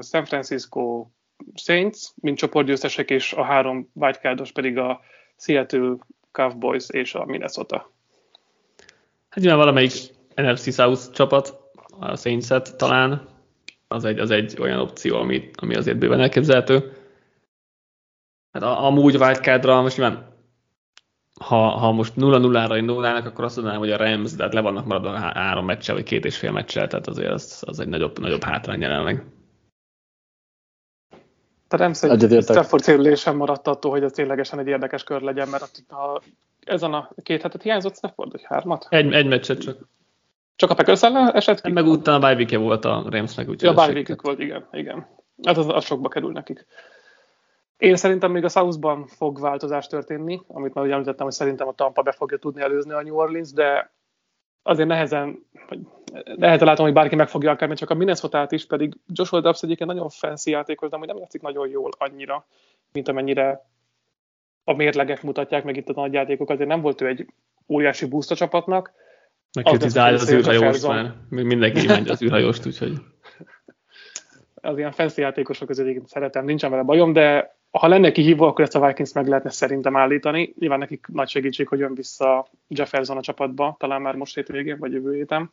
San Francisco, Saints, mint csoportgyőztesek, és a három wildcardos pedig a Seattle Cowboys és a Minnesota. Hát nyilván valamelyik NFC South csapat, a saints talán, az egy, az egy olyan opció, ami, ami azért bőven elképzelhető. Hát a, amúgy wildcardra most nyilván ha, ha most 0-0-ra indulnának, akkor azt mondanám, hogy a Rams, de hát le vannak maradva három meccsel, vagy két és fél meccsel, tehát azért az, az egy nagyobb, nagyobb hátrány jelenleg. A Rams egy Stafford célulésen maradt attól, hogy ez ténylegesen egy érdekes kör legyen, mert ha ezen a két hetet hiányzott Stafford, vagy hármat? Egy, egy meccset csak. Csak a Packers ellen esett ki? Meg utána a bye volt a Ramsnek. Úgy ja, a bye volt, igen. igen. Hát az, az sokba kerül nekik. Én szerintem még a Southban fog változás történni, amit már ugye említettem, hogy szerintem a Tampa be fogja tudni előzni a New Orleans, de azért nehezen, vagy nehezen látom, hogy bárki meg fogja akármi, csak a minnesota is, pedig Joshua Dobbs egyébként nagyon fancy játékos, de hogy nem játszik nagyon jól annyira, mint amennyire a mérlegek mutatják, meg itt a nagy játékok, azért nem volt ő egy óriási boost a csapatnak, Megkritizálja az, az űrhajóst már. Mindenki imádja az űrhajóst, úgyhogy... Az ilyen fancy játékosok között szeretem, nincsen vele bajom, de ha lenne kihívó, akkor ezt a Vikings meg lehetne szerintem állítani. Nyilván nekik nagy segítség, hogy jön vissza Jefferson a csapatba, talán már most hétvégén, vagy jövő héten.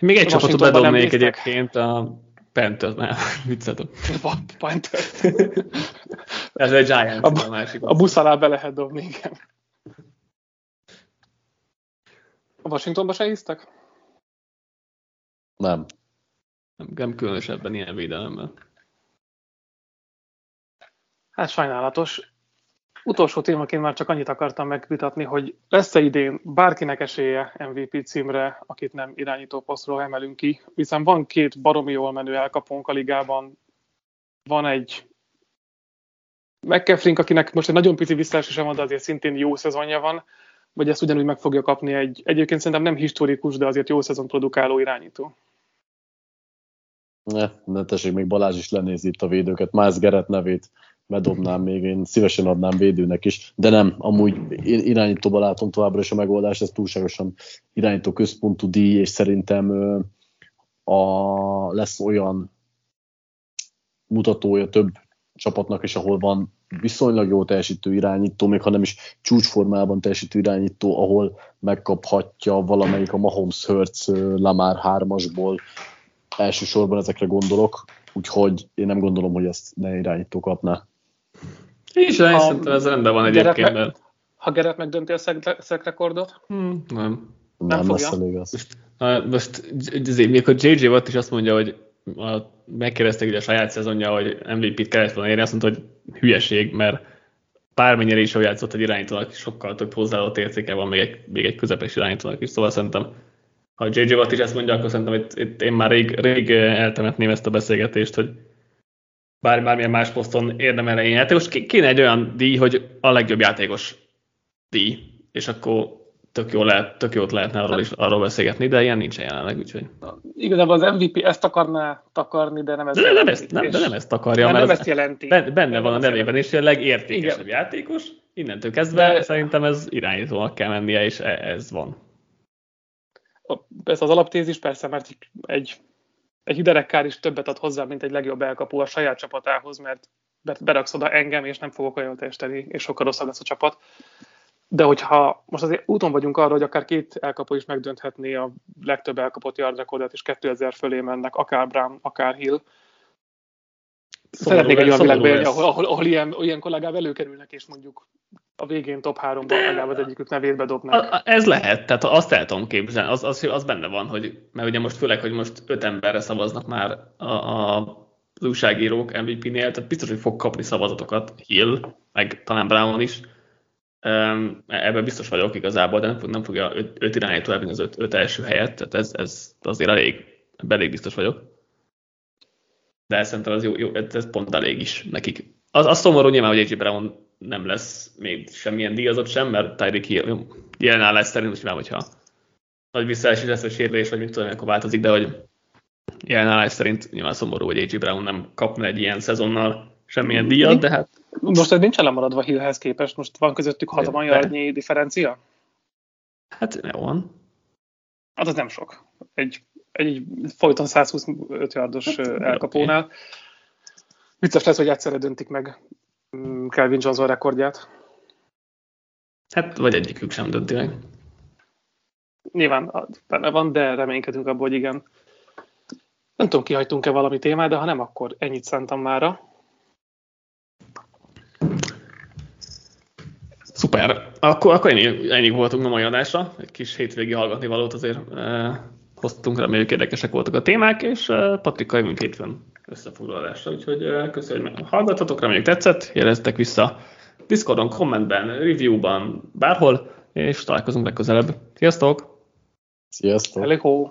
Még egy csapatot bedobnék egyébként, a Panthers, nem, (laughs) viccetem. Panthers. (laughs) Ez egy Giants, a, a másik. A busz alá be lehet dobni, igen. A Washingtonba se hisztek? Nem. Nem, nem különösebben ilyen védelemben. Hát sajnálatos. Utolsó témaként már csak annyit akartam megvitatni, hogy lesz-e idén bárkinek esélye MVP címre, akit nem irányító posztról emelünk ki, hiszen van két baromi jól menő elkapónk a ligában, van egy McCaffrey, akinek most egy nagyon pici visszaesése van, de azért szintén jó szezonja van, vagy ezt ugyanúgy meg fogja kapni egy, egyébként szerintem nem historikus, de azért jó szezon produkáló irányító. Ne, ne tessék, még Balázs is lenézi itt a védőket. Miles Gerett nevét bedobnám még, én szívesen adnám védőnek is, de nem, amúgy én irányítóban látom továbbra is a megoldást, ez túlságosan irányító központú díj, és szerintem a, lesz olyan mutatója több csapatnak is, ahol van viszonylag jó teljesítő irányító, még ha nem is csúcsformában teljesítő irányító, ahol megkaphatja valamelyik a Mahomes Hertz Lamar 3-asból, elsősorban ezekre gondolok, úgyhogy én nem gondolom, hogy ezt ne irányító kapná. Én is ha, szerintem ez rendben van egyébként. Meg, ha Gerett megdönti a szekrekordot? Hmm, nem. Nem, nem fogja. Elég az. Most, most mikor JJ Watt is azt mondja, hogy a, megkérdezték ugye a saját szezonja, hogy MVP-t kellett volna érni, azt mondta, hogy hülyeség, mert bármennyire is játszott egy irányítónak, sokkal több hozzáadott értéke van még egy, még egy közepes irányítónak is, szóval szerintem ha JJ Watt is ezt mondja, akkor szerintem itt, itt én már rég, rég eltemetném ezt a beszélgetést, hogy bár, bármilyen más poszton érdemel egy játékos. Kéne egy olyan díj, hogy a legjobb játékos díj, és akkor tök, jó lehet, tök jót lehetne arról, is, arról beszélgetni, de ilyen nincsen jelenleg, úgyhogy. Igazából az MVP ezt akarná takarni, de nem ezt de, nem ezt, nem, de nem ezt akarja, nem, mert nem ezt jelenti. Benne van a nevében hogy a legértékesebb Igen. játékos, innentől kezdve de... szerintem ez irányítónak kell mennie, és e- ez van. Ez az alaptézis persze, mert egy egy hiderekkár is többet ad hozzá, mint egy legjobb elkapó a saját csapatához, mert beraksz oda engem, és nem fogok olyan teljesíteni, és sokkal rosszabb lesz a csapat. De hogyha most azért úton vagyunk arra, hogy akár két elkapó is megdönthetné a legtöbb elkapott yard rekordot, és 2000 fölé mennek, akár Brown, akár Hill, Szeretnék egy olyan világban élni, ahol, ahol, ahol ilyen, ilyen kollégák előkerülnek, és mondjuk a végén top 3-ban legalább az egyikük nevét bedobnak. A, ez lehet, tehát azt el tudom képzelni, az, az, az benne van, hogy, mert ugye most főleg, hogy most öt emberre szavaznak már a, a, az újságírók MVP-nél, tehát biztos, hogy fog kapni szavazatokat Hill, meg talán Brown is. Ebben biztos vagyok igazából, de nem, fog, nem fogja öt, öt irányító elvinni az öt, öt első helyet, tehát ez, ez azért elég, elég biztos vagyok. De szerintem az jó, jó, ez pont elég is nekik. Az, az szomorú nyilván, hogy AJ Brown nem lesz még semmilyen díjazott sem, mert Tyreek Hill jelen állás szerint most nyilván, hogyha nagy visszaesés lesz, vagy sérülés, vagy mit tudom, akkor változik, de hogy jelen állás szerint nyilván szomorú, hogy AJ Brown nem kapna egy ilyen szezonnal semmilyen díjat, de hát... Most ez nincs lemaradva Hillhez képest, most van közöttük 60 yardnyi differencia? Hát jó van. Hát az nem sok. Egy, egy folyton 125 yardos hát, elkapónál. Okay. Vicces lesz, hogy egyszerre döntik meg Kelvin Johnson rekordját. Hát, vagy egyikük sem dönti meg. Nyilván benne van, de reménykedünk abból, hogy igen. Nem tudom, kihagytunk-e valami témát, de ha nem, akkor ennyit szántam mára. Szuper. Akkor, akkor ennyi, ennyi voltunk a mai adásra. Egy kis hétvégi hallgatni valót azért eh, hoztunk, reméljük érdekesek voltak a témák, és eh, Patrikkal jövünk hétfőn összefoglalásra. Úgyhogy köszönjük, hogy hallgatotok, reméljük tetszett, jeleztek vissza Discordon, kommentben, reviewban, bárhol, és találkozunk legközelebb. Sziasztok! Sziasztok! Hello!